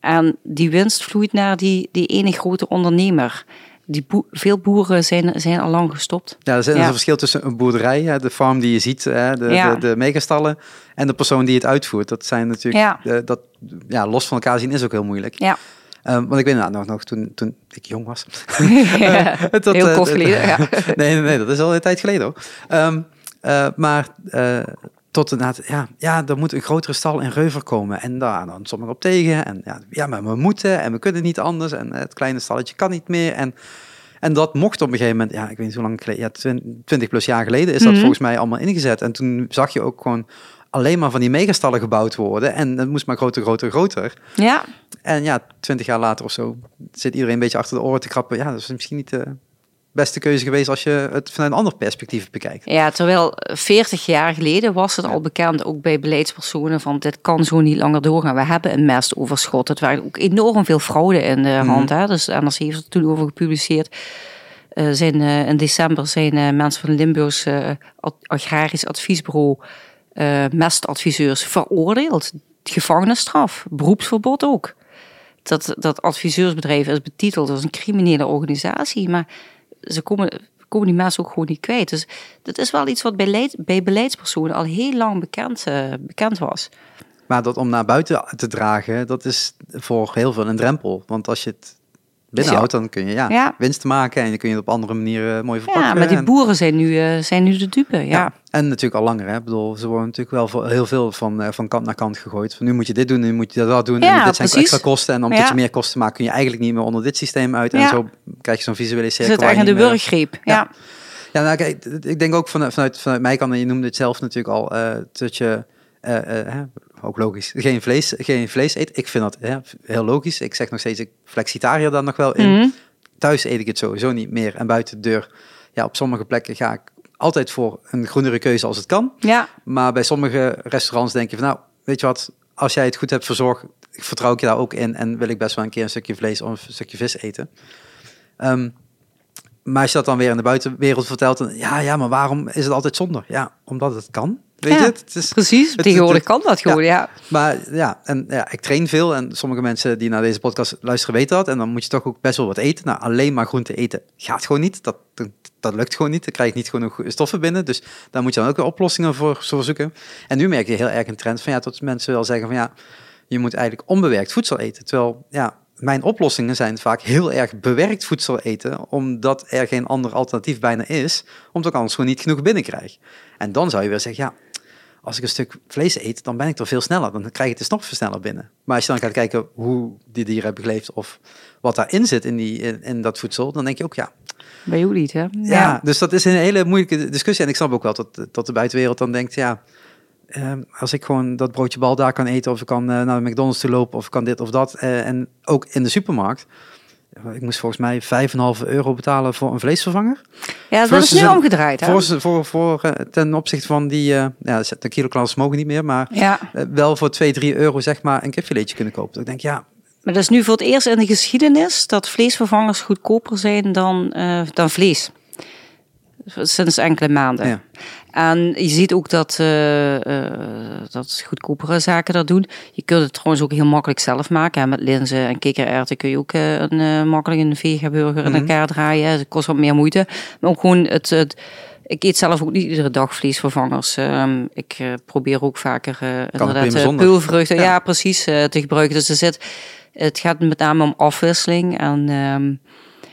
En die winst vloeit naar die, die ene grote ondernemer. Die veel boeren zijn, zijn al lang gestopt. Ja, er is Ja. een verschil tussen een boerderij, hè, de farm die je ziet, hè, de, Ja. de, de megastallen, en de persoon die het uitvoert. Dat zijn natuurlijk, Ja. eh, dat, ja, los van elkaar zien is ook heel moeilijk. Ja, Ehm, want ik weet nou, nog, nog toen, toen ik jong was. [LAUGHS] [LAUGHS] Dat, heel eh, kort geleden. Ja. [LAUGHS] nee, nee, nee, dat is al een tijd geleden hoor. Ehm, eh, maar eh, tot inderdaad, ja, ja, er moet een grotere stal in Reuver komen. En daar dan sommigen op tegen. En ja, ja, maar we moeten en we kunnen niet anders. En het kleine stalletje kan niet meer. En, en dat mocht op een gegeven moment, ja, ik weet niet hoe lang geleden, ja, 20 plus jaar geleden is dat Mhm. volgens mij allemaal ingezet. En toen zag je ook gewoon alleen maar van die megastallen gebouwd worden. En het moest maar groter, groter, groter. ja, En ja, twintig jaar later of zo zit iedereen een beetje achter de oren te krappen. Ja, dat is misschien niet de beste keuze geweest als je het vanuit een ander perspectief bekijkt. ja, terwijl 40 jaar geleden was het al bekend, ook bij beleidspersonen, van dit kan zo niet langer doorgaan. We hebben een mestoverschot. Het waren ook enorm veel fraude in de Mhm. hand. Hè? Dus NRC heeft er toen over gepubliceerd. Eh, zijn, eh, in december zijn eh, mensen van Limburgs eh, ad- Agrarisch Adviesbureau eh, mestadviseurs veroordeeld. Gevangenisstraf, beroepsverbod ook. Dat, dat adviseursbedrijf is betiteld als een criminele organisatie, maar ze komen, komen die mensen ook gewoon niet kwijt. Dus dat is wel iets wat bij, leid- bij beleidspersonen al heel lang bekend, eh, bekend was. Maar dat om naar buiten te dragen, dat is voor heel veel een drempel. Want als je het binnenhoudt, dan kun je ja, Ja. winst maken en dan kun je het op andere manieren mooi verpakken. Ja, maar die En- boeren zijn nu, eh, zijn nu de dupe. Ja. Ja. En natuurlijk al langer. Hè? Ik bedoel, ze worden natuurlijk wel voor heel veel van, eh, van kant naar kant gegooid. Van nu moet je dit doen, nu moet je dat doen. Ja, en dit zijn precies. extra kosten. En omdat je meer kosten maakt, kun je eigenlijk niet meer onder dit systeem uit. En zo krijg je zo'n visuele Ze cirkel. echt je in de niet meer- wurggreep. Ja. Ja. Nou kijk, ik denk ook vanuit, vanuit, vanuit mij kan, en je noemde het zelf natuurlijk al, eh, dat je, eh, eh, hè, ook logisch, geen vlees, geen vlees eet. Ik vind dat heel logisch. Ik zeg nog steeds, ik flexitariër dan nog wel in. Mhm. Thuis eet ik het sowieso niet meer. En buiten de deur, ja, op sommige plekken ga ik altijd voor een groenere keuze als het kan. ja. Maar bij sommige restaurants denk je van, nou, weet je wat, als jij het goed hebt verzorgd, vertrouw ik je daar ook in en wil ik best wel een keer een stukje vlees of een stukje vis eten. Ehm, maar als je dat dan weer in de buitenwereld vertelt, dan, ja, ja, maar waarom is het altijd zonder? Ja, omdat het kan. Weet Ja, je, het is, Precies, het- tegenwoordig het- kan dat gewoon, ja. maar ja, en ja, ik train veel en sommige mensen die naar deze podcast luisteren weten dat. En dan moet je toch ook best wel wat eten. Nou, alleen maar groente eten gaat gewoon niet. Dat, dat, lukt gewoon niet. Dan krijg je niet genoeg stoffen binnen. Dus daar moet je dan ook oplossingen voor, voor zoeken. En nu merk je heel erg een trend van ja, tot mensen wel zeggen van ja, je moet eigenlijk onbewerkt voedsel eten. Terwijl ja, mijn oplossingen zijn vaak heel erg bewerkt voedsel eten, omdat er geen ander alternatief bijna is, omdat ik anders gewoon niet genoeg binnenkrijg. En dan zou je weer zeggen, ja, als ik een stuk vlees eet, dan ben ik er veel sneller. Dan krijg ik de snop sneller binnen. Maar als je dan gaat kijken hoe die dieren hebben geleefd of wat daarin zit in, die, in, in dat voedsel, dan denk je ook, ja, bij jou niet, hè? Ja. ja. dus dat is een hele moeilijke discussie. En ik snap ook wel dat, dat de buitenwereld dan denkt, ja, uh, als ik gewoon dat broodje bal daar kan eten, of ik kan uh, naar de McDonald's toe lopen, of ik kan dit of dat. Uh, en ook in de supermarkt. Ik moest volgens mij 5,5 euro betalen voor een vleesvervanger. Ja, dat is nu omgedraaid. Hè? Voor, voor, voor, ten opzichte van die, ja, de kiloklas mogen niet meer, maar ja. wel voor 2, 3 euro zeg maar een kipfiletje kunnen kopen. Dus ik denk, ja, maar dat is nu voor het eerst in de geschiedenis dat vleesvervangers goedkoper zijn dan, uh, dan vlees. Sinds enkele maanden. Ja. En je ziet ook dat, uh, uh, dat goedkopere zaken dat doen. Je kunt het trouwens ook heel makkelijk zelf maken. Hè. Met linzen en kikkererwten kun je ook een, makkelijk een vegaburger in mhm. elkaar draaien. Het kost wat meer moeite. Maar ook gewoon het, het ik eet zelf ook niet iedere dag vleesvervangers. Um, ik uh, probeer ook vaker uh, inderdaad uh, peulvruchten, ja. ja. precies, te gebruiken. Dus er zit het gaat met name om afwisseling. En um,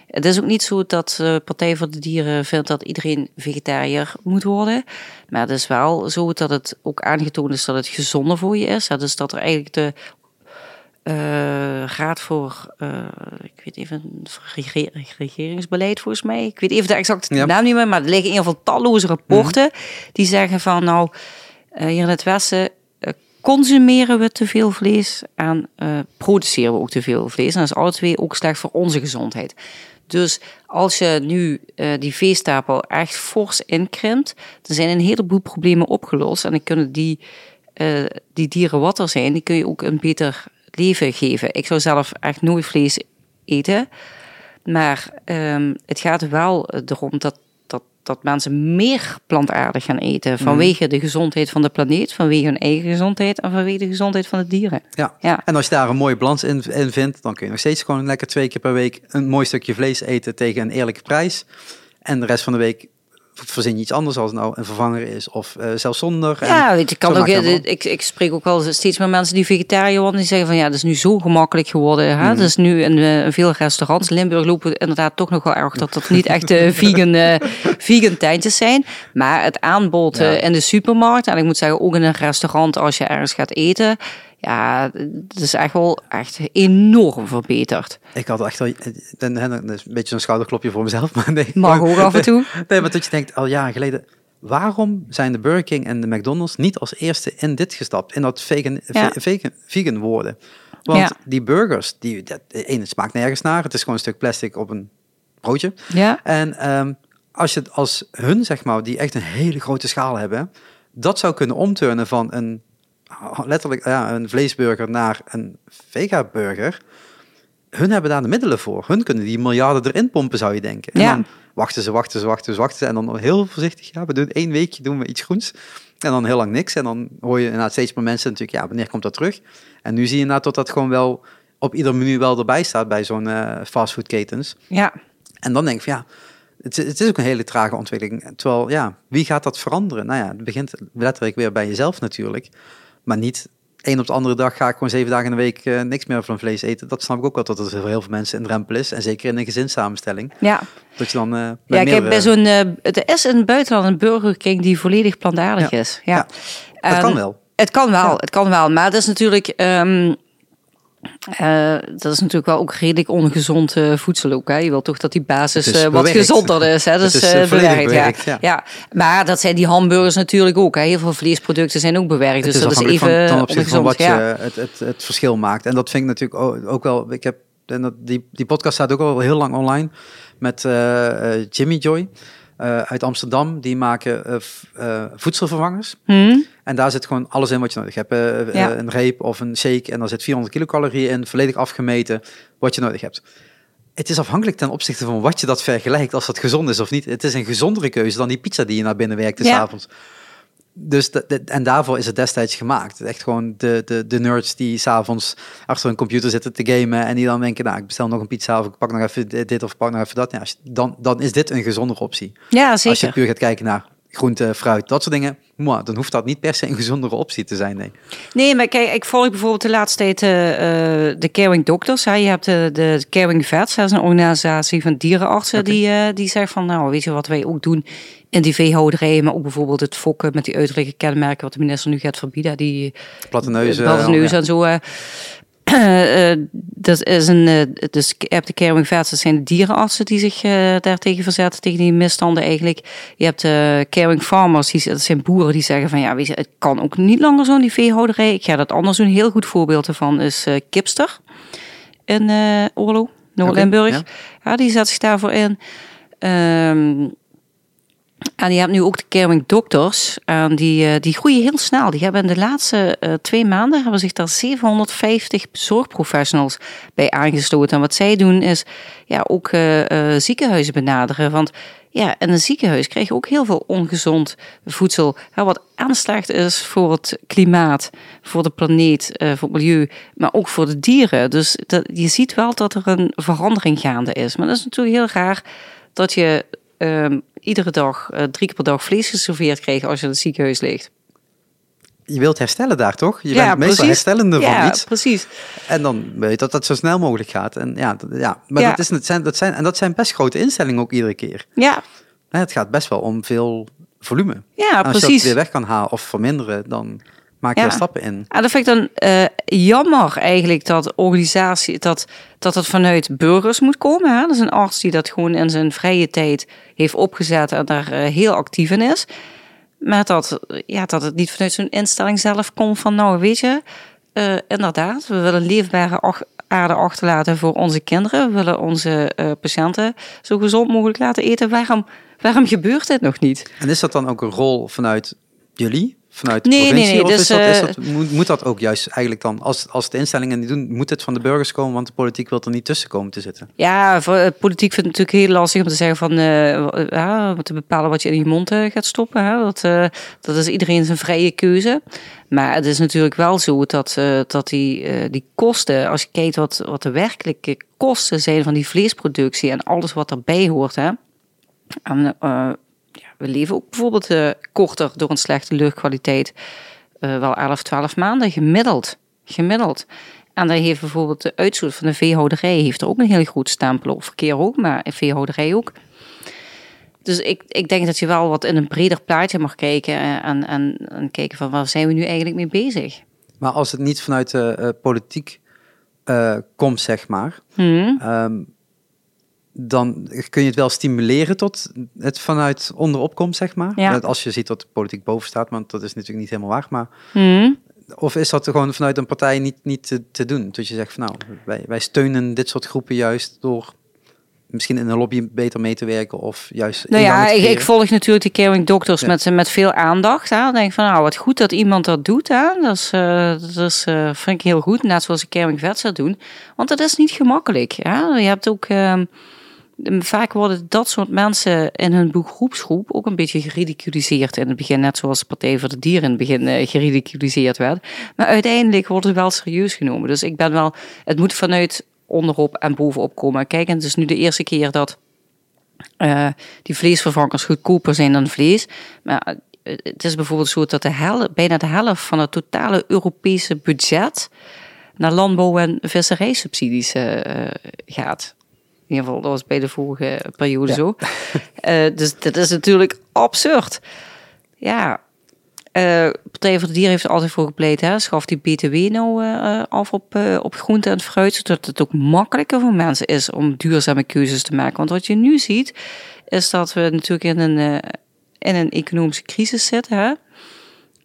het is ook niet zo dat de Partij voor de Dieren vindt dat iedereen vegetariër moet worden. Maar het is wel zo dat het ook aangetoond is dat het gezonder voor je is. Dus dat er eigenlijk de uh, Raad voor, uh, ik weet even, regeringsbeleid volgens mij. Ik weet even de exacte naam niet meer, maar er liggen in ieder geval talloze rapporten mhm. die zeggen van nou, uh, hier in het Westen consumeren we te veel vlees en uh, produceren we ook te veel vlees. En dat is alle twee ook slecht voor onze gezondheid. Dus als je nu uh, die veestapel echt fors inkrimpt, dan zijn een heleboel problemen opgelost. En dan kunnen die, uh, die dieren wat er zijn, die kun je ook een beter leven geven. Ik zou zelf echt nooit vlees eten. Maar um, het gaat wel erom dat dat mensen meer plantaardig gaan eten. Mhm. Vanwege de gezondheid van de planeet, vanwege hun eigen gezondheid en vanwege de gezondheid van de dieren. Ja. ja. En als je daar een mooie balans in, in vindt, dan kun je nog steeds gewoon lekker twee keer per week een mooi stukje vlees eten tegen een eerlijke prijs. En de rest van de week verzin je iets anders als nou een vervanger is of uh, zelfs zonder. Ja, weet je, kan ook, ik, ik spreek ook wel steeds meer mensen die vegetariër worden die zeggen van ja, dat is nu zo gemakkelijk geworden. Hè? Mm. Dat is nu in, uh, in, veel restaurants. Limburg lopen inderdaad toch nog wel erg dat dat niet echt uh, [LAUGHS] vegan, uh, vegan tijntjes zijn. Maar het aanbod in de supermarkt en ik moet zeggen ook in een restaurant als je ergens gaat eten ja, het is echt wel echt enorm verbeterd. Ik had echt wel, een, een beetje zo'n schouderklopje voor mezelf, [LAUGHS] maar nee. Mag ook af en toe. [LAUGHS] Nee, maar dat je denkt, al jaren geleden, waarom zijn de Burger King en de McDonald's niet als eerste in dit gestapt, in dat vegan, vegan, vegan worden? Want die burgers, die, dat, ene smaakt nergens naar, het is gewoon een stuk plastic op een broodje. Ja. En um, als je als hun, zeg maar, die echt een hele grote schaal hebben, dat zou kunnen omturnen van een letterlijk ja, een vleesburger naar een vega-burger. Hun hebben daar de middelen voor. Hun kunnen die miljarden erin pompen, zou je denken. En dan wachten ze, wachten ze, wachten ze, wachten ze. En dan heel voorzichtig, ja, we doen één weekje doen we iets groens. En dan heel lang niks. En dan hoor je inderdaad steeds meer mensen natuurlijk, ja, wanneer komt dat terug? En nu zie je inderdaad dat dat gewoon wel op ieder menu wel erbij staat bij zo'n uh, fastfoodketens. Ja. En dan denk ik van ja, het, het, is ook een hele trage ontwikkeling. Terwijl, ja, wie gaat dat veranderen? Nou ja, het begint letterlijk weer bij jezelf natuurlijk. Maar niet één op de andere dag ga ik gewoon zeven dagen in de week uh, niks meer van vlees eten. Dat snap ik ook wel dat er voor heel veel mensen een drempel is. En zeker in een gezinssamenstelling. Ja. Dat je dan. Uh, ja, ik heb bij zo'n. Uh, het is in het buitenland een Burger King die volledig plantaardig is. Ja. ja. Het kan wel. Het kan wel, het kan wel. Maar het is natuurlijk. Um, uh, dat is natuurlijk wel ook redelijk ongezond uh, voedsel ook. Hè? Je wil toch dat die basis uh, wat gezonder is. Hè? [LAUGHS] Dat is, is bewerkt, bewerkt ja. ja. Maar dat zijn die hamburgers natuurlijk ook. Hè? Heel veel vleesproducten zijn ook bewerkt. dus dat is even van, ongezond. Van wat ja. je, het, het, het, verschil maakt. En dat vind ik natuurlijk ook, ook wel... Ik heb, en dat, die, die podcast staat ook al heel lang online met Jimmy Joy. Uh, uit Amsterdam, die maken uh, uh, voedselvervangers. Hmm. En daar zit gewoon alles in wat je nodig hebt. Ja. een reep of een shake en daar zit 400 kilocalorieën in, volledig afgemeten wat je nodig hebt. Het is afhankelijk ten opzichte van wat je dat vergelijkt, als dat gezond is of niet. Het is een gezondere keuze dan die pizza die je naar binnen werkt ja. avonds dus en daarvoor is het destijds gemaakt. Echt gewoon de, de, de nerds die s'avonds achter een computer zitten te gamen en die dan denken, nou, ik bestel nog een pizza of ik pak nog even dit of pak nog even dat. Ja, dan, dan is dit een gezondere optie. Ja, zeker. Als je puur gaat kijken naar groente, fruit, dat soort dingen. Maar dan hoeft dat niet per se een gezondere optie te zijn, nee. Nee, maar kijk, ik volg bijvoorbeeld de laatste tijd uh, de Caring Doctors. Hè. Je hebt de, de Caring Vets, dat is een organisatie van dierenartsen die, uh, die zegt van, nou, weet je wat wij ook doen in die veehouderijen, maar ook bijvoorbeeld het fokken met die uiterlijke kenmerken wat de minister nu gaat verbieden, die platte neuzen, platte neuzen en zo. Uh, [CLEARS THROAT] dat is een, uh, dus je hebt de caring vets, dat zijn de dierenartsen die zich uh, daartegen verzetten, tegen die misstanden eigenlijk. Je hebt de caring farmers, die, dat zijn boeren die zeggen van ja, weet je, het kan ook niet langer zo in die veehouderij. Ik ga dat anders doen. Een heel goed voorbeeld ervan is Kipster in Oorlo, Noord-Limburg. Okay, ja. ja. die zet zich daarvoor in. Um, en je hebt nu ook de caring dokters. En die, die groeien heel snel. Die hebben in de laatste uh, twee maanden hebben zich daar 750 zorgprofessionals bij aangesloten. En wat zij doen is ja, ook uh, ziekenhuizen benaderen. Want ja, in een ziekenhuis krijg je ook heel veel ongezond voedsel. Ja, wat aanslacht is voor het klimaat, voor de planeet, voor het milieu, maar ook voor de dieren. Dus dat, je ziet wel dat er een verandering gaande is. Maar dat is natuurlijk heel raar dat je um, iedere dag, uh, drie keer per dag vlees geserveerd kreeg als je in het ziekenhuis ligt. Je wilt herstellen daar toch? Je ja, bent meestal precies. herstellende van ja, iets. precies. En dan weet je dat dat zo snel mogelijk gaat. En ja, dat, ja. maar ja. Dat, is, dat, zijn, dat, zijn, en dat zijn best grote instellingen ook iedere keer. Ja. Het gaat best wel om veel volume. Ja, en als precies. je dat weer weg kan halen of verminderen, dan maak je ja. er stappen in. En dat vind ik dan uh, jammer eigenlijk dat organisatie, dat, dat het vanuit burgers moet komen. Hè? Dat is een arts die dat gewoon in zijn vrije tijd heeft opgezet en daar uh, heel actief in is. Maar dat, ja, dat het niet vanuit zo'n instelling zelf komt van nou weet je, uh, inderdaad, we willen leefbare aarde achterlaten voor onze kinderen. We willen onze patiënten zo gezond mogelijk laten eten. Waarom, waarom gebeurt dit nog niet? En is dat dan ook een rol vanuit jullie? Vanuit de nee, provincie? Nee, nee, of dus, is dat, is uh, dat, moet, moet, dat ook juist eigenlijk dan, als, als de instellingen die doen, moet het van de burgers komen, want de politiek wil er niet tussen komen te zitten? Ja, voor, uh, politiek vindt het natuurlijk heel lastig om te zeggen van, uh, ja, te bepalen wat je in je mond gaat stoppen. Hè? Dat, dat is iedereen zijn vrije keuze. Maar het is natuurlijk wel zo dat, dat die, die kosten, als je kijkt wat, wat de werkelijke kosten zijn van die vleesproductie en alles wat erbij hoort, hè. En, we leven ook bijvoorbeeld uh, korter door een slechte luchtkwaliteit. Uh, wel 11, 12 maanden gemiddeld. Gemiddeld. En daar heeft bijvoorbeeld de uitstoot van de veehouderij heeft er ook een heel groot stempel op. Verkeer ook, maar veehouderij ook. Dus ik, ik denk dat je wel wat in een breder plaatje mag kijken eh, en, en, en kijken van waar zijn we nu eigenlijk mee bezig. Maar als het niet vanuit de uh, politiek uh, komt, zeg maar, hmm. um, dan kun je het wel stimuleren tot het vanuit onderop komt, zeg maar. Ja. Als je ziet dat de politiek boven staat, want dat is natuurlijk niet helemaal waar. Maar hmm. of is dat gewoon vanuit een partij niet, niet te, te doen? Dat je zegt van nou, wij, wij steunen dit soort groepen juist door misschien in een lobby beter mee te werken of juist. Nou ja, ik, ik, volg natuurlijk de caring doctors ja. met, met veel aandacht. Hè. Dan denk ik van nou, wat goed dat iemand dat doet. Hè. Dat, is, uh, dat is, uh, vind ik heel goed. Net zoals de caring vets dat doen. Want dat is niet gemakkelijk. Hè. Je hebt ook. Uh, vaak worden dat soort mensen in hun beroepsgroep ook een beetje geridiculiseerd in het begin. Net zoals de Partij voor de Dieren in het begin uh, geridiculiseerd werd. Maar uiteindelijk worden ze wel serieus genomen. Dus ik ben wel, het moet vanuit onderop en bovenop komen. Kijk, het is nu de eerste keer dat uh, die vleesvervangers goedkoper zijn dan vlees. Maar het is bijvoorbeeld zo dat de hel, bijna de helft van het totale Europese budget naar landbouw- en visserijsubsidies gaat. In ieder geval, dat was bij de vorige periode ja. zo. Uh, dus dat is natuurlijk absurd. Ja, uh, Partij voor de Dieren heeft er altijd voor gepleit. Hè? Schaf die BTW nou uh, af op, uh, op groente en fruit. Zodat het ook makkelijker voor mensen is om duurzame keuzes te maken. Want wat je nu ziet, is dat we natuurlijk in een, in een economische crisis zitten. Hè?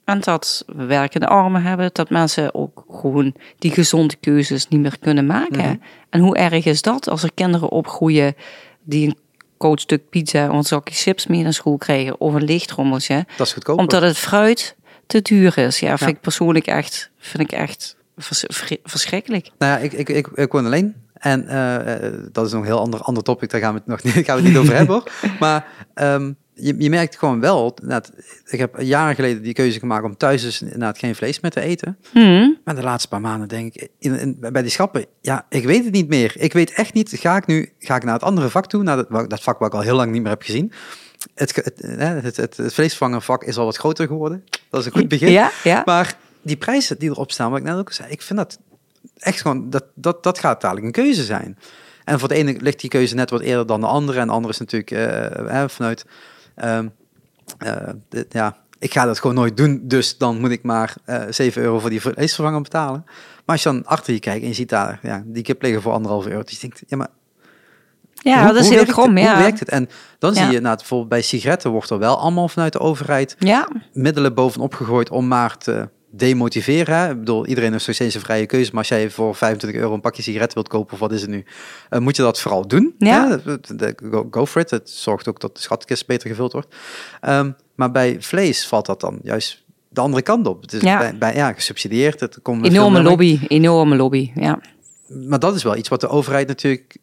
En dat we werkende armen hebben, dat mensen ook gewoon die gezonde keuzes niet meer kunnen maken. Mhm. Mm. En hoe erg is dat als er kinderen opgroeien die een koud stuk pizza of een zakje chips mee naar school krijgen of een lichtrommeltje? Dat is goedkoop. Omdat het fruit te duur is. Ja, vind ja. ik persoonlijk echt, vind ik echt vers verschrikkelijk. Nou ja, ik, ik, ik, ik woon alleen. En uh, dat is nog een heel ander, ander topic, daar gaan we het nog niet, [LAUGHS] gaan we het niet over hebben. Maar um, je, je merkt gewoon wel, dat, ik heb jaren geleden die keuze gemaakt om thuis dus inderdaad geen vlees meer te eten. Mm. Maar de laatste paar maanden denk ik, in, in, bij die schappen, ja, ik weet het niet meer. Ik weet echt niet, ga ik nu ga ik naar het andere vak toe, naar dat, dat vak wat ik al heel lang niet meer heb gezien. het, het, het, het, is al wat groter geworden. Dat is een goed begin. Ja, ja. Maar die prijzen die erop staan, wat ik net ook zei, ik vind dat echt gewoon, dat, dat, dat gaat dadelijk een keuze zijn. En voor de ene ligt die keuze net wat eerder dan de andere. En de andere is natuurlijk uh, vanuit, uh, de, ja, ik ga dat gewoon nooit doen, dus dan moet ik maar uh, 7 euro voor die vleesvervanger betalen. Maar als je dan achter je kijkt en je ziet daar ja, die kip liggen voor anderhalve euro, dus je denkt, ja maar ja, hoe, dat is heel krom. Ja. Hoe werkt het? En dan zie je, nou, bijvoorbeeld bij sigaretten wordt er wel allemaal vanuit de overheid ja. middelen bovenop gegooid om maar te demotiveren. Ik bedoel, iedereen heeft nog steeds een vrije keuze, maar als jij voor 25 euro een pakje sigaretten wilt kopen, of wat is het nu, uh, moet je dat vooral doen. Ja. Go, go, for it. Het zorgt ook dat de schatkist beter gevuld wordt. Um, maar bij vlees valt dat dan juist de andere kant op. Het is Ja. bij, bij, ja, gesubsidieerd. Het komt Enorme lobby, enorme lobby. Ja. Maar dat is wel iets wat de overheid natuurlijk...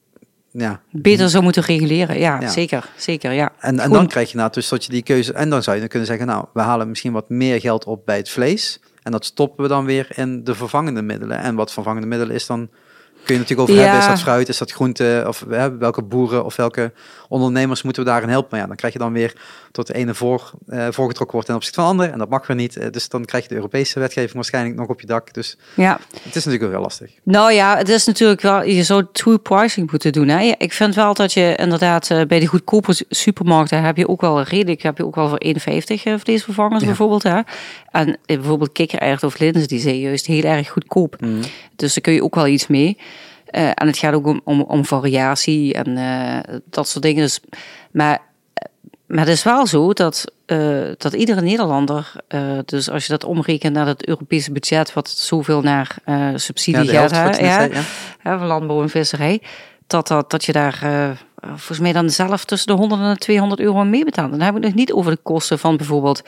Ja, Beter zou moeten reguleren. Ja, Ja. zeker. Zeker, ja. En, en dan krijg je nou dus dat je die keuze. En dan zou je dan kunnen zeggen, nou, we halen misschien wat meer geld op bij het vlees. En dat stoppen we dan weer in de vervangende middelen. En wat vervangende middelen is, dan kun je natuurlijk over Ja. hebben. Is dat fruit, is dat groente? Of hè, welke boeren of welke ondernemers moeten we daarin helpen? Maar ja, dan krijg je dan weer tot de ene voor, eh, voorgetrokken wordt ten opzichte van de andere. En dat mag weer niet. Eh, Dus dan krijg je de Europese wetgeving waarschijnlijk nog op je dak. Dus Ja. het is natuurlijk wel heel lastig. Nou ja, het is natuurlijk wel, je zou true pricing moeten doen. Hè? Ik vind wel dat je inderdaad eh, bij de goedkope su- supermarkten heb je ook wel redelijk, heb je ook wel voor 1,50 eh, vleesvervangers Ja. bijvoorbeeld. Hè? En bijvoorbeeld kikkererwt of linzen, die zijn juist heel erg goedkoop. Dus daar kun je ook wel iets mee. Eh, en het gaat ook om, om, om variatie en eh, dat soort dingen. Dus, maar, maar het is wel zo dat, eh, dat iedere Nederlander, eh, dus als je dat omrekent naar het Europese budget, wat zoveel naar eh, subsidie Ja, gaat, hè, ja, zei, ja. hè, van landbouw en visserij, dat, dat, dat je daar eh, volgens mij dan zelf tussen de 100 en de 200 euro aan meebetaalt. Dan heb ik nog niet over de kosten van bijvoorbeeld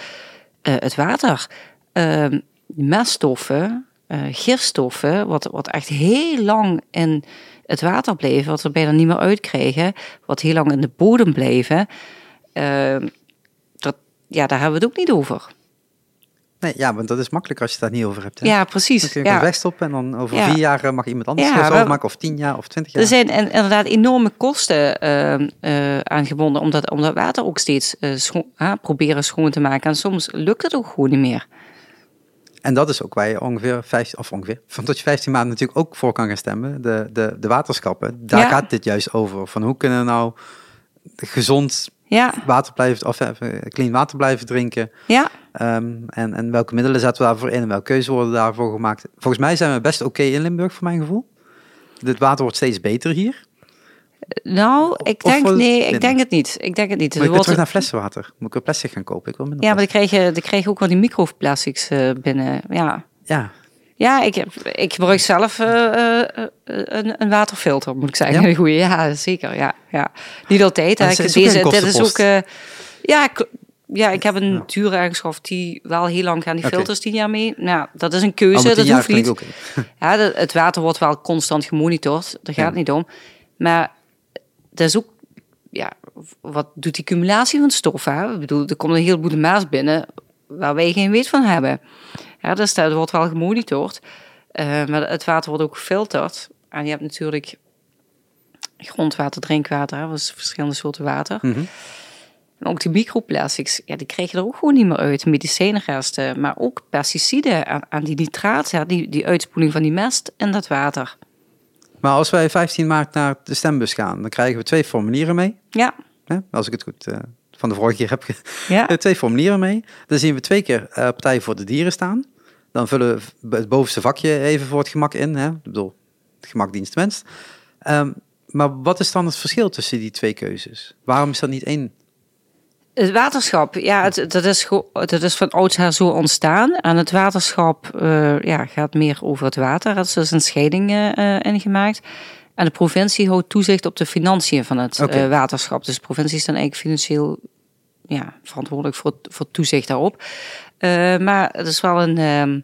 eh, het water, Ehm meststoffen, eh, gifstoffen, wat, wat echt heel lang in het water bleven, wat we bijna niet meer uitkregen, wat heel lang in de bodem bleven. Ehm, dat, ja, daar hebben we het ook niet over. Nee, ja, want dat is makkelijk als je het daar niet over hebt. Hè? Ja, Dan precies. kun je Ja. wegstoppen en dan over Ja. vier jaar mag iemand anders Ja, overmaken. Of tien jaar of twintig jaar. Er zijn en- inderdaad enorme kosten ehm, aangebonden om dat, om dat water ook steeds eh, scho- ah, proberen schoon te maken. En soms lukt het ook gewoon niet meer. En dat is ook waar je ongeveer 15, of ongeveer, [LAUGHS] van tot je 15 maanden natuurlijk ook voor kan gaan stemmen. De, de, de waterschappen. Daar Ja. gaat dit juist over. Van hoe kunnen we nou gezond Ja, water blijven, of even clean water blijven drinken. ja. Ehm, en, en welke middelen zetten we daarvoor in en welke keuzes worden daarvoor gemaakt. Volgens mij zijn we best oké in Limburg, voor mijn gevoel. Het water wordt steeds beter hier. Nou, ik denk, nee, ik denk het niet. Ik denk het niet. Maar ik terug naar flessenwater. Moet ik weer plastic gaan kopen? Ik wil minder ja, maar dan krijg, je, je ook wel die microplastics eh, binnen. Ja, Ja, ja ik, heb- ik gebruik zelf eh, eh, een, een waterfilter, moet ik zeggen. Ja? Een [LAUGHS] goeie, ja, zeker. Ja, ja. Niet altijd. Hè. Is ook Deze, dit is ook... ja, ik, ja, ik heb een Ja. dure aangeschaft die wel heel lang gaan die filters tien jaar mee. Nou, dat is een keuze, met dat hoeft niet. Ja, het water wordt wel constant gemonitord. Daar gaat Ja. het niet om. Maar dat is ook... Ja, wat doet die cumulatie van stof? Hè? Ik bedoel, er komt een heleboel maas binnen waar wij geen weet van hebben. Ja, dus dat wordt wel gemonitord. Eh, maar het water wordt ook gefilterd. En je hebt natuurlijk grondwater, drinkwater. Hè? Dat is verschillende soorten water. Mhm. En ook die microplastics, ja, die krijg je er ook gewoon niet meer uit. Medicijnresten, maar ook pesticiden aan, die nitraat, ja, die, die uitspoeling van die mest in dat water. Maar als wij 15 maart naar de stembus gaan, dan krijgen we twee formulieren mee. Ja? Als ik het goed eh, van de vorige keer heb. ja, [LAUGHS] Eh, twee formulieren mee. Dan zien we twee keer eh, Partij voor de Dieren staan. Dan vullen we het bovenste vakje even voor het gemak in. Hè? Ik bedoel, het gemak dienst mens. Ehm, maar wat is dan het verschil tussen die twee keuzes? Waarom is dat niet één? Het waterschap, ja, het, dat, is dat is van oudsher zo ontstaan. En het waterschap eh, ja, gaat meer over het water. Er is dus een scheiding eh, ingemaakt. En de provincie houdt toezicht op de financiën van het eh, waterschap. Dus de provincie is dan eigenlijk financieel ja, verantwoordelijk voor, voor toezicht daarop. Maar het is wel een ehm,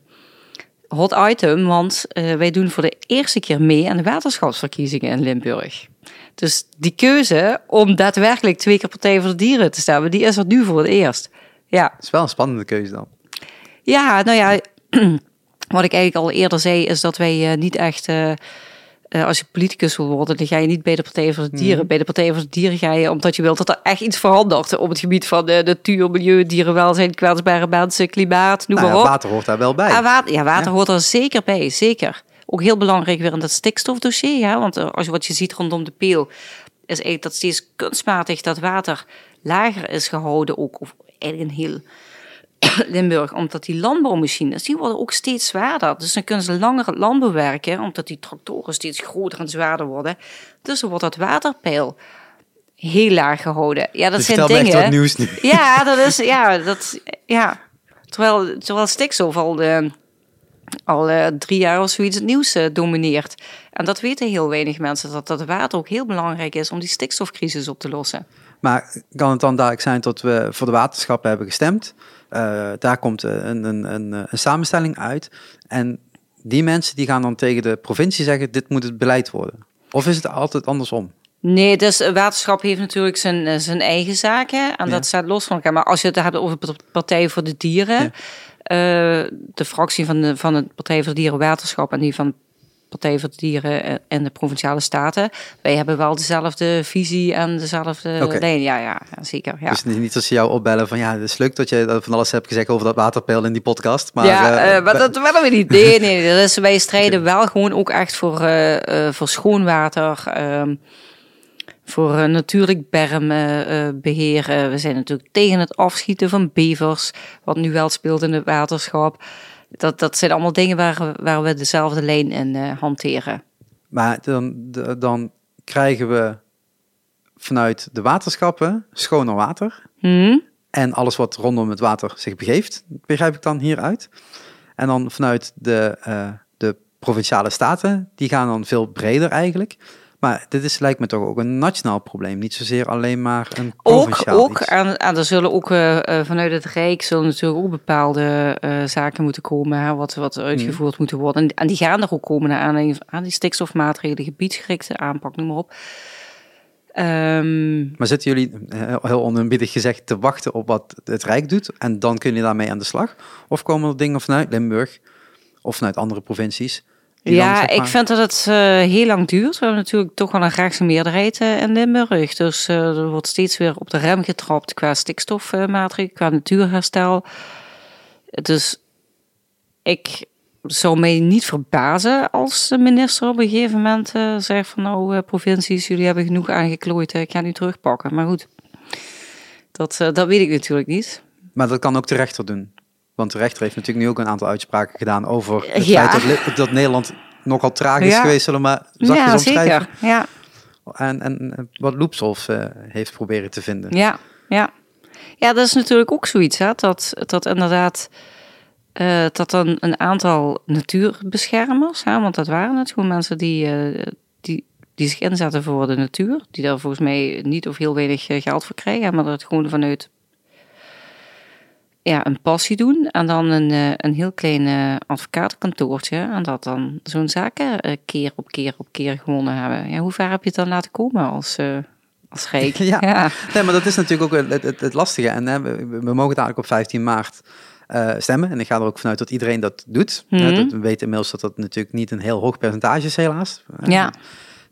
hot item, want wij doen voor de eerste keer mee aan de waterschapsverkiezingen in Limburg. Dus die keuze om daadwerkelijk twee keer Partij voor de Dieren te stemmen, die is er nu voor het eerst. Ja, Het is wel een spannende keuze dan. ja nou ja, [CLEARS THROAT] wat ik eigenlijk al eerder zei, is dat wij eh, niet echt eh, eh, als je politicus wil worden, dan ga je niet bij de Partij voor de Dieren. Mhm. Bij de Partij voor de Dieren ga je omdat je wilt dat er echt iets verandert op het gebied van natuur, milieu, dierenwelzijn, kwetsbare mensen, klimaat, noem Nou maar ja, op. water hoort daar wel bij. Ah, water, ja, water Ja. hoort er zeker bij, zeker. Ook heel belangrijk weer in dat stikstofdossier, ja, want eh, als je wat je ziet rondom de peel, is eigenlijk dat steeds kunstmatig dat water lager is gehouden, ook of eigenlijk in heel [COUGHS] Limburg, omdat die landbouwmachines, die worden ook steeds zwaarder. Dus dan kunnen ze langer landbouw werken, omdat die tractoren steeds groter en zwaarder worden. Dus dan wordt dat waterpeil heel laag gehouden. Ja, dat zijn me echt dingen. wat nieuws nu. Ja, dat is, ja, dat, ja. Terwijl, terwijl stikstof al, eh, al eh, drie jaar of zoiets het nieuws eh, domineert. En dat weten heel weinig mensen, dat dat water ook heel belangrijk is om die stikstofcrisis op te lossen. Maar kan het dan duidelijk zijn dat we voor de waterschappen hebben gestemd? Eh, daar komt een, een, een, een samenstelling uit. En die mensen die gaan dan tegen de provincie zeggen, dit moet het beleid worden. Of is het altijd andersom? Nee, dus waterschap heeft natuurlijk zijn, zijn eigen zaken. En Ja. dat staat los van elkaar. Maar als je het hebt over Partij voor de Dieren. Ja. Eh, de fractie van de, van de Partij voor de Dieren Waterschap en die van Partij voor de Dieren en de Provinciale Staten. Wij hebben wel dezelfde visie en dezelfde lijn. Ja, ja, zeker. Ja. Dus niet als ze jou opbellen van ja, het is leuk dat je van alles hebt gezegd over dat waterpeil in die podcast. Maar, ja, maar dat willen we niet. Nee, nee. Is, wij strijden wel gewoon ook echt voor, eh, voor schoon water. ehm, voor eh, natuurlijk bermbeheer. Eh, we zijn natuurlijk tegen het afschieten van bevers. Wat nu wel speelt in het waterschap. Dat, dat zijn allemaal dingen waar, we- waar we dezelfde lijn in eh, hanteren. maar dan, dan krijgen we vanuit de waterschappen schoner water. Hm? En alles wat rondom het water zich begeeft, begrijp ik dan hieruit. En dan vanuit de, eh, de provinciale staten, die gaan dan veel breder eigenlijk. Maar dit is, lijkt me toch ook een nationaal probleem, niet zozeer alleen maar een Ook, provinciaal ook iets. en, en er zullen ook eh, eh, vanuit het Rijk zullen natuurlijk ook bepaalde eh, zaken moeten komen, hè, wat, wat uitgevoerd moeten worden. En, en die gaan er ook komen naar aanleiding aan die stikstofmaatregelen, gebiedsgerichte aanpak, noem maar op. Ehm, Maar zitten jullie, heel oneerbiedig gezegd, te wachten op wat het Rijk doet en dan kunnen jullie daarmee aan de slag? Of komen er dingen vanuit Limburg of vanuit andere provincies? Dan, ja, ik vind dat het eh, heel lang duurt. We hebben natuurlijk toch wel een rechtse meerderheid eh, in Limburg. Dus eh, er wordt steeds weer op de rem getrapt qua stikstofmaatregelen, qua natuurherstel. Dus ik zou mij niet verbazen als de minister op een gegeven moment zegt van nou provincies, jullie hebben genoeg aangeklooid, ik ga nu terugpakken. Maar goed, dat, dat weet ik natuurlijk niet. Maar dat kan ook de rechter doen. Want de rechter heeft natuurlijk nu ook een aantal uitspraken gedaan over het Ja. feit dat, Nederland nogal traag is Ja. geweest, zullen we maar zachtjes ja, omschrijven. zeker. Ja. En, en eh, wat Loepsolf eh, heeft proberen te vinden. Ja, ja. Ja, dat is natuurlijk ook zoiets, hè? Dat, dat inderdaad, eh, dat dan een aantal natuurbeschermers, hè? want dat waren het gewoon mensen die, die, die zich inzetten voor de natuur, die daar volgens mij niet of heel weinig geld voor krijgen, maar dat gewoon vanuit ja, een passie doen en dan een, eh, een heel klein eh, advocatenkantoortje en dat dan zo'n zaken eh, keer op keer op keer gewonnen hebben. Ja, hoe ver heb je het dan laten komen als, als Rijk? [LAUGHS] Ja. ja. Nee, maar dat is natuurlijk ook het, het, het lastige. En hè, we, we mogen dadelijk op 15 maart stemmen. En ik ga er ook vanuit dat iedereen dat doet. Mhm. Dat, we weten inmiddels dat dat natuurlijk niet een heel hoog percentage is, helaas. Ja.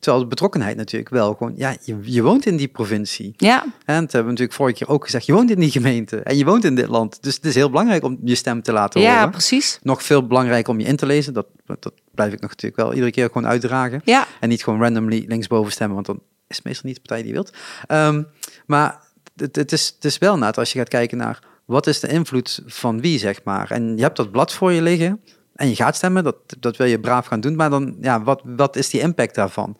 Terwijl de betrokkenheid natuurlijk wel gewoon... Ja, je, je woont in die provincie. Ja, En dat hebben we natuurlijk vorige keer ook gezegd. Je woont in die gemeente en je woont in dit land. Dus het is heel belangrijk om je stem te laten ja, horen. precies. Nog veel belangrijker om je in te lezen. Dat, dat blijf ik nog natuurlijk wel iedere keer gewoon uitdragen. Ja, En niet gewoon randomly linksboven stemmen, want dan is het meestal niet de partij die je wilt. Ehm, maar het, het, is, het is wel net als je gaat kijken naar wat is de invloed van wie, zeg maar. En je hebt dat blad voor je liggen en je gaat stemmen, dat, dat wil je braaf gaan doen. Maar dan, ja, wat, wat is die impact daarvan?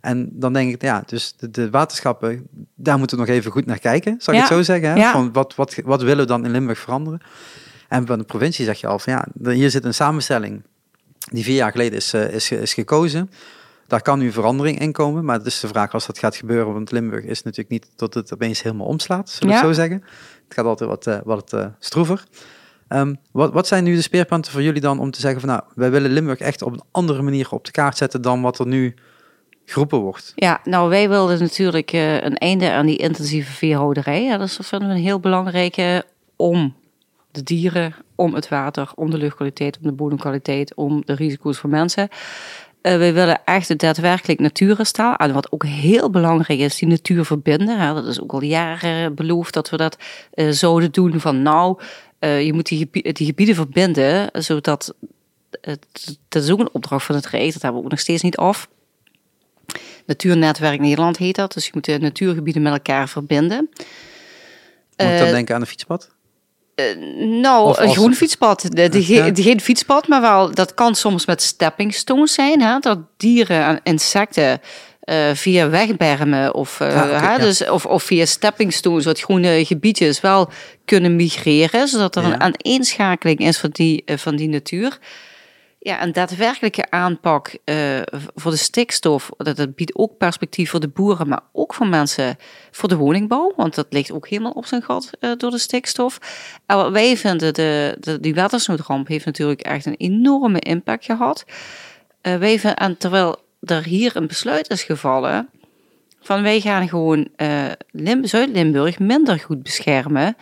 En dan denk ik, ja, dus de, de waterschappen, daar moeten we nog even goed naar kijken, zal ik Ja, het zo zeggen. Hè? ja. Van wat, wat, wat willen we dan in Limburg veranderen? En van de provincie zeg je al van, ja, er- hier zit een samenstelling die vier jaar geleden is, eh, is, is gekozen. Daar kan nu verandering in komen, maar het is de vraag als dat gaat gebeuren, want Limburg is natuurlijk niet dat het opeens helemaal omslaat, zullen we Ja. het zo zeggen. Het gaat altijd wat, eh, wat eh, stroever. Ehm, wat, wat zijn nu de speerpunten voor jullie dan om te zeggen van nou, wij willen Limburg echt op een andere manier op de kaart zetten dan wat er nu geroepen wordt? ja, nou wij wilden natuurlijk eh, een einde aan die intensieve veehouderij. Ja, dat vinden we een heel belangrijke om de dieren, om het water, om de luchtkwaliteit, om de bodemkwaliteit, om de risico's voor mensen. Uh, we willen echt daadwerkelijk natuurherstel. En wat ook heel belangrijk is, die natuur verbinden. Dat is ook al jaren beloofd dat we dat uh, zouden doen. Van nou, uh, je moet die, die, gebieden verbinden, zodat... dat is ook een opdracht van het Rijk, dat hebben we ook nog steeds niet af. Natuurnetwerk Nederland heet dat. Dus je moet de natuurgebieden met elkaar verbinden. Moet ik dan denken aan een fietspad? Uh, nou, een groen fietspad. De, de, geen fietspad, maar wel, dat kan soms met stepping stones zijn. Hè? Dat dieren en insecten via wegbermen of, uh, ja, okay, dus, of, of via stepping stones, wat groene gebiedjes, wel kunnen migreren. Zodat er een aaneenschakeling is van die, van die natuur. Ja, een daadwerkelijke aanpak uh, voor de stikstof, dat, dat biedt ook perspectief voor de boeren, maar ook voor mensen voor de woningbouw, want dat ligt ook helemaal op zijn gat uh, door de stikstof. En wat wij vinden, de, de, die watersnoodramp heeft natuurlijk echt een enorme impact gehad. Uh, wij vinden, en terwijl er hier een besluit is gevallen, van wij gaan gewoon Zuid-Limburg minder goed beschermen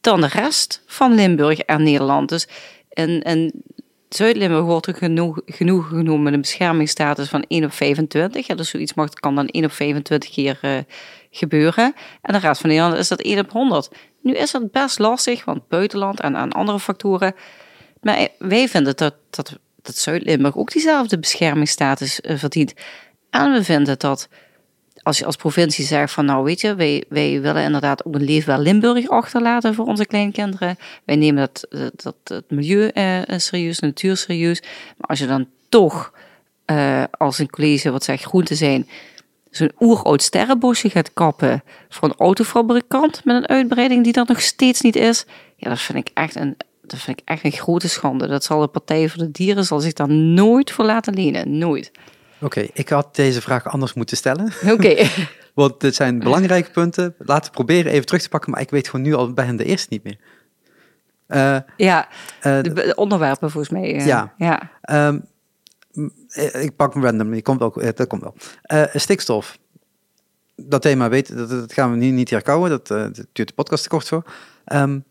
dan de rest van Limburg en Nederland. Dus en Zuid-Limburg wordt er genoeg, genoeg genoemd met een beschermingsstatus van 1 op 25. Ja, dus zoiets mag, kan dan 1 op 25 keer uh, gebeuren. En de rest van Nederland is dat 1 op 100. Nu is dat best lastig, want buitenland en aan andere factoren. Maar wij vinden dat, dat, dat Zuid-Limburg ook diezelfde beschermingsstatus uh, verdient. En we vinden dat als je als provincie zegt van nou weet je, wij, wij willen inderdaad ook een leefbaar Limburg achterlaten voor onze kleinkinderen. Wij nemen dat, dat, het milieu eh, serieus, de natuur serieus. Maar als je dan toch uh, als een college wat zegt groen te zijn, zo'n oeroud sterrenbosje gaat kappen voor een autofabrikant met een uitbreiding die dat nog steeds niet is. Ja, dat vind ik echt een, dat vind ik echt een grote schande. Dat zal de Partij voor de Dieren zal zich daar nooit voor laten lenen. Nooit. Oké, ik had deze vraag anders moeten stellen. Oké. [LAUGHS] [LAUGHS] Want dit zijn belangrijke punten. Laten we proberen even terug te pakken, maar ik weet gewoon nu al bij hen de eerste niet meer. Uh, ja, uh, de, onderwerpen volgens mij. Uh, ja. ja. Um, ik pak hem random, die komt wel, dat komt wel. stikstof. Dat thema weet, dat, dat gaan we nu niet herkouwen, dat, dat duurt de podcast te kort voor. Um,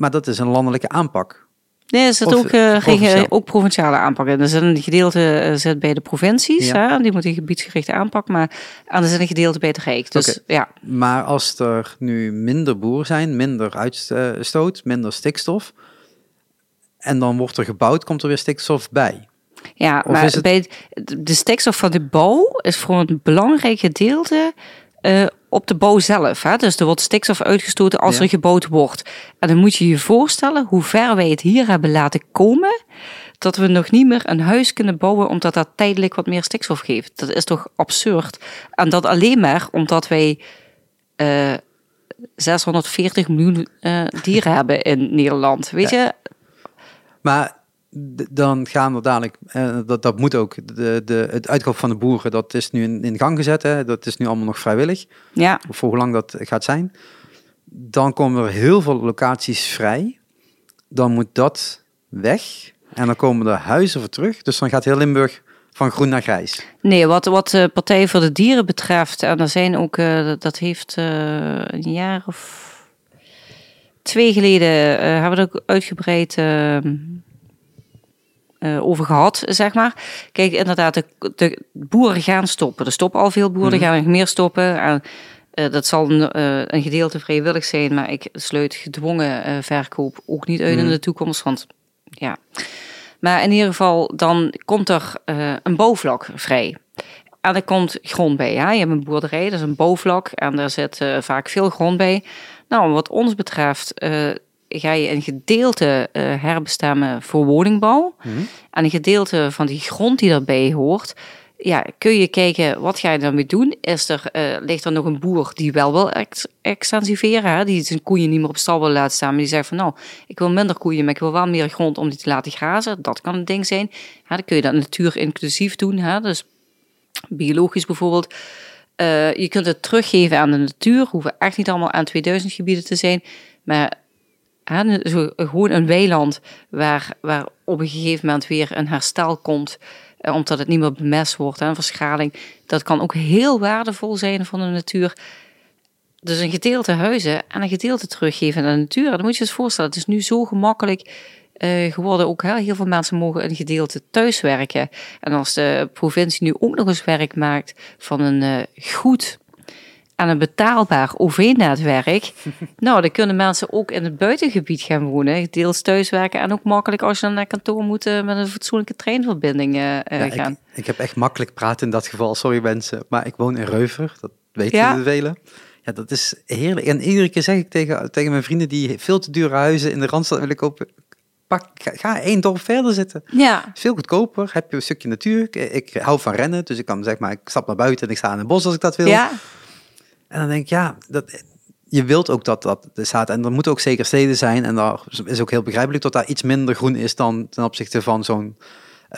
maar dat is een landelijke aanpak. Nee, er zit ook, uh, ook provinciale aanpakken. Er zit een gedeelte uh, zit bij de provincies, ja. hè, die moeten gebiedsgericht aanpakken, maar er zit een gedeelte bij het Rijk. Dus, ja. Maar als er nu minder boeren zijn, minder uitstoot, minder stikstof, en dan wordt er gebouwd, komt er weer stikstof bij. Ja, maar het... bij de stikstof van de bouw is voor een belangrijk gedeelte uh, op de bouw zelf. Hè? Dus er wordt stikstof uitgestoten als er gebouwd wordt. En dan moet je je voorstellen hoe ver wij het hier hebben laten komen. Dat we nog niet meer een huis kunnen bouwen omdat dat tijdelijk wat meer stikstof geeft. Dat is toch absurd? En dat alleen maar omdat wij uh, eh, 640 miljoen uh, dieren [LAUGHS] hebben in Nederland. Weet je? Maar dan gaan we dadelijk, eh, dat, dat moet ook, de, de, het uitkoop van de boeren, dat is nu in, in gang gezet. Hè? Dat is nu allemaal nog vrijwillig. Ja. Voor hoe lang dat gaat zijn. Dan komen er heel veel locaties vrij. Dan moet dat weg. En dan komen er huizen voor terug. Dus dan gaat heel Limburg van groen naar grijs. Nee, wat, wat de Partij voor de Dieren betreft, en er zijn ook, uh, dat heeft uh, een jaar of twee geleden, uh, hebben we ook uitgebreid ehm, uh, over gehad, zeg maar. Kijk, inderdaad, de, de, boeren gaan stoppen. Er stoppen al veel boeren, mm gaan nog meer stoppen. En, uh, dat zal een, uh, een, gedeelte vrijwillig zijn, maar ik sluit gedwongen verkoop ook niet uit in mhm. de toekomst. Want ja. Maar in ieder geval, dan komt er een bouwvlak vrij. En er komt grond bij. Ja? Je hebt een boerderij, dat is een bouwvlak. En daar zit vaak veel grond bij. Nou, wat ons betreft ga je een gedeelte uh, herbestemmen voor woningbouw. Mhm. En een gedeelte van die grond die daarbij hoort, ja, kun je kijken, wat ga je daarmee doen? Is er, uh, ligt er nog een boer die wel wil ex extensiveren, hè? die zijn koeien niet meer op stal wil laten staan, maar die zegt van nou, ik wil minder koeien, maar ik wil wel meer grond om die te laten grazen. Dat kan een ding zijn. Ja, dan kun je dat natuur inclusief doen, hè? dus biologisch bijvoorbeeld. Uh, je kunt het teruggeven aan de natuur, hoeven echt niet allemaal aan 2000 gebieden te zijn, maar zo, gewoon een weiland waar, waar op een gegeven moment weer een herstel komt, eh, omdat het niet meer bemest wordt, een verschaling. Dat kan ook heel waardevol zijn van de natuur. Dus een gedeelte huizen en een gedeelte teruggeven aan de natuur. Dan moet je eens voorstellen, het is nu zo gemakkelijk eh, geworden. Ook hè? heel veel mensen mogen een gedeelte thuiswerken. En als de provincie nu ook nog eens werk maakt van een goed aan een betaalbaar OV-netwerk. [LAUGHS] nou, dan kunnen mensen ook in het buitengebied gaan wonen, deels thuiswerken en ook makkelijk als je dan naar kantoor moet met een fatsoenlijke treinverbinding uh, gaan. Ik, ik, heb echt makkelijk praten in dat geval, sorry mensen, maar ik woon in Reuver, dat weten ja. de velen. Ja, dat is heerlijk. En iedere keer zeg ik tegen, tegen mijn vrienden die veel te dure huizen in de Randstad willen kopen, pak, ga één dorp verder zitten. Ja. Veel goedkoper, heb je een stukje natuur. Ik hou van rennen, dus ik kan zeg maar, ik stap naar buiten en ik sta in het bos als ik dat wil. Ja. En dan denk ik, ja, dat, je wilt ook dat dat staat. En er moeten ook zeker steden zijn. En daar is ook heel begrijpelijk dat daar iets minder groen is dan ten opzichte van zo'n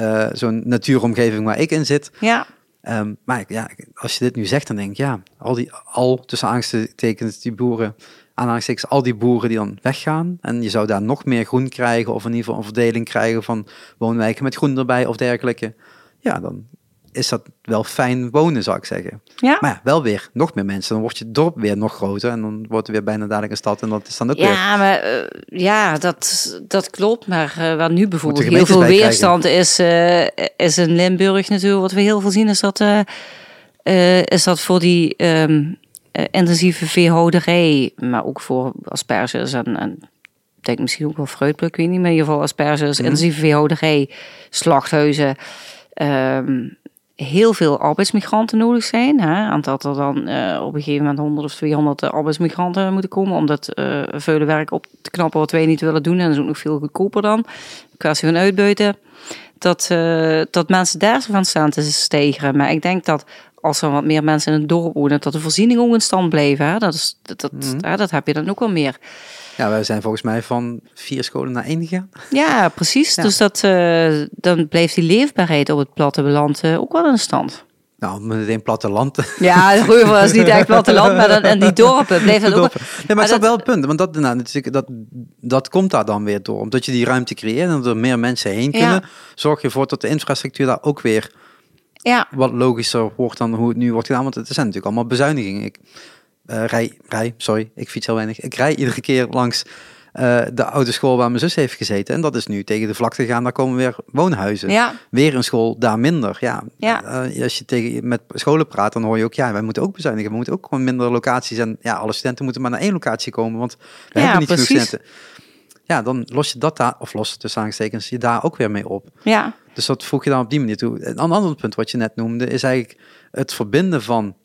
uh, zo'n natuuromgeving waar ik in zit. Ja. Um, maar ja, als je dit nu zegt, dan denk ik, ja, al die, al tussen aanstekens, die boeren, aanhalingstekens, al die boeren die dan weggaan. En je zou daar nog meer groen krijgen, of in ieder geval een verdeling krijgen van woonwijken met groen erbij of dergelijke. Ja, dan is dat wel fijn wonen, zou ik zeggen. Ja. Maar ja, wel weer nog meer mensen. Dan wordt je dorp weer nog groter en dan wordt het weer bijna dadelijk een stad. En dat is dan ook ja, weer... Maar, uh, ja, dat, dat klopt. Maar uh, waar nu bijvoorbeeld heel veel weerstand is, uh, is in Limburg natuurlijk. Wat we heel veel zien is dat, is dat voor die um, intensieve veehouderij, maar ook voor asperges en, en ik denk misschien ook wel fruitpluk, ik weet niet, maar in ieder geval asperges, mm. intensieve veehouderij, slachthuizen... Um, heel veel arbeidsmigranten nodig zijn. Hè? En dat er dan uh, op een gegeven moment 100 of 200 arbeidsmigranten moeten komen om dat uh, vuile werk op te knappen wat wij niet willen doen. En dat is ook nog veel goedkoper dan. Kwestie van uitbuiten. Dat, uh, dat mensen daar van staan te stijgen. Maar ik denk dat als er wat meer mensen in het dorp wonen, dat de voorzieningen ook in stand blijven. Hè? Dat, is, dat, dat, mm. hè, dat heb je dan ook wel meer. Ja, wij zijn volgens mij van vier scholen naar één gegaan. Ja, precies. Dus dat, uh, dan blijft die leefbaarheid op het platteland uh, ook wel in stand. Nou, meteen platteland. Ja, [LAUGHS] Reuver is niet echt platteland, maar dan, en die dorpen blijven dat ook. Nee, maar, is dat wel het punt, want dat, nou, natuurlijk, dat, dat komt daar dan weer door. Omdat je die ruimte creëert en er meer mensen heen kunnen, ja. zorg je ervoor dat de infrastructuur daar ook weer ja. wat logischer wordt dan hoe het nu wordt gedaan. Want het zijn natuurlijk allemaal bezuinigingen. Ik, uh, rij, rij, sorry, ik fiets heel weinig. Ik rij iedere keer langs uh, de oude school waar mijn zus heeft gezeten. En dat is nu tegen de vlakte gaan, daar komen weer woonhuizen. Ja. Weer een school, daar minder. Ja, ja. Uh, als je tegen, met scholen praat, dan hoor je ook, ja, wij moeten ook bezuinigen. We moeten ook gewoon minder locaties. En ja, alle studenten moeten maar naar één locatie komen, want we ja, hebben niet precies. genoeg studenten. Ja, dan los je dat daar, of los tussen aanstekens, je daar ook weer mee op. Ja. Dus dat voeg je dan op die manier toe. Een ander punt wat je net noemde, is eigenlijk het verbinden van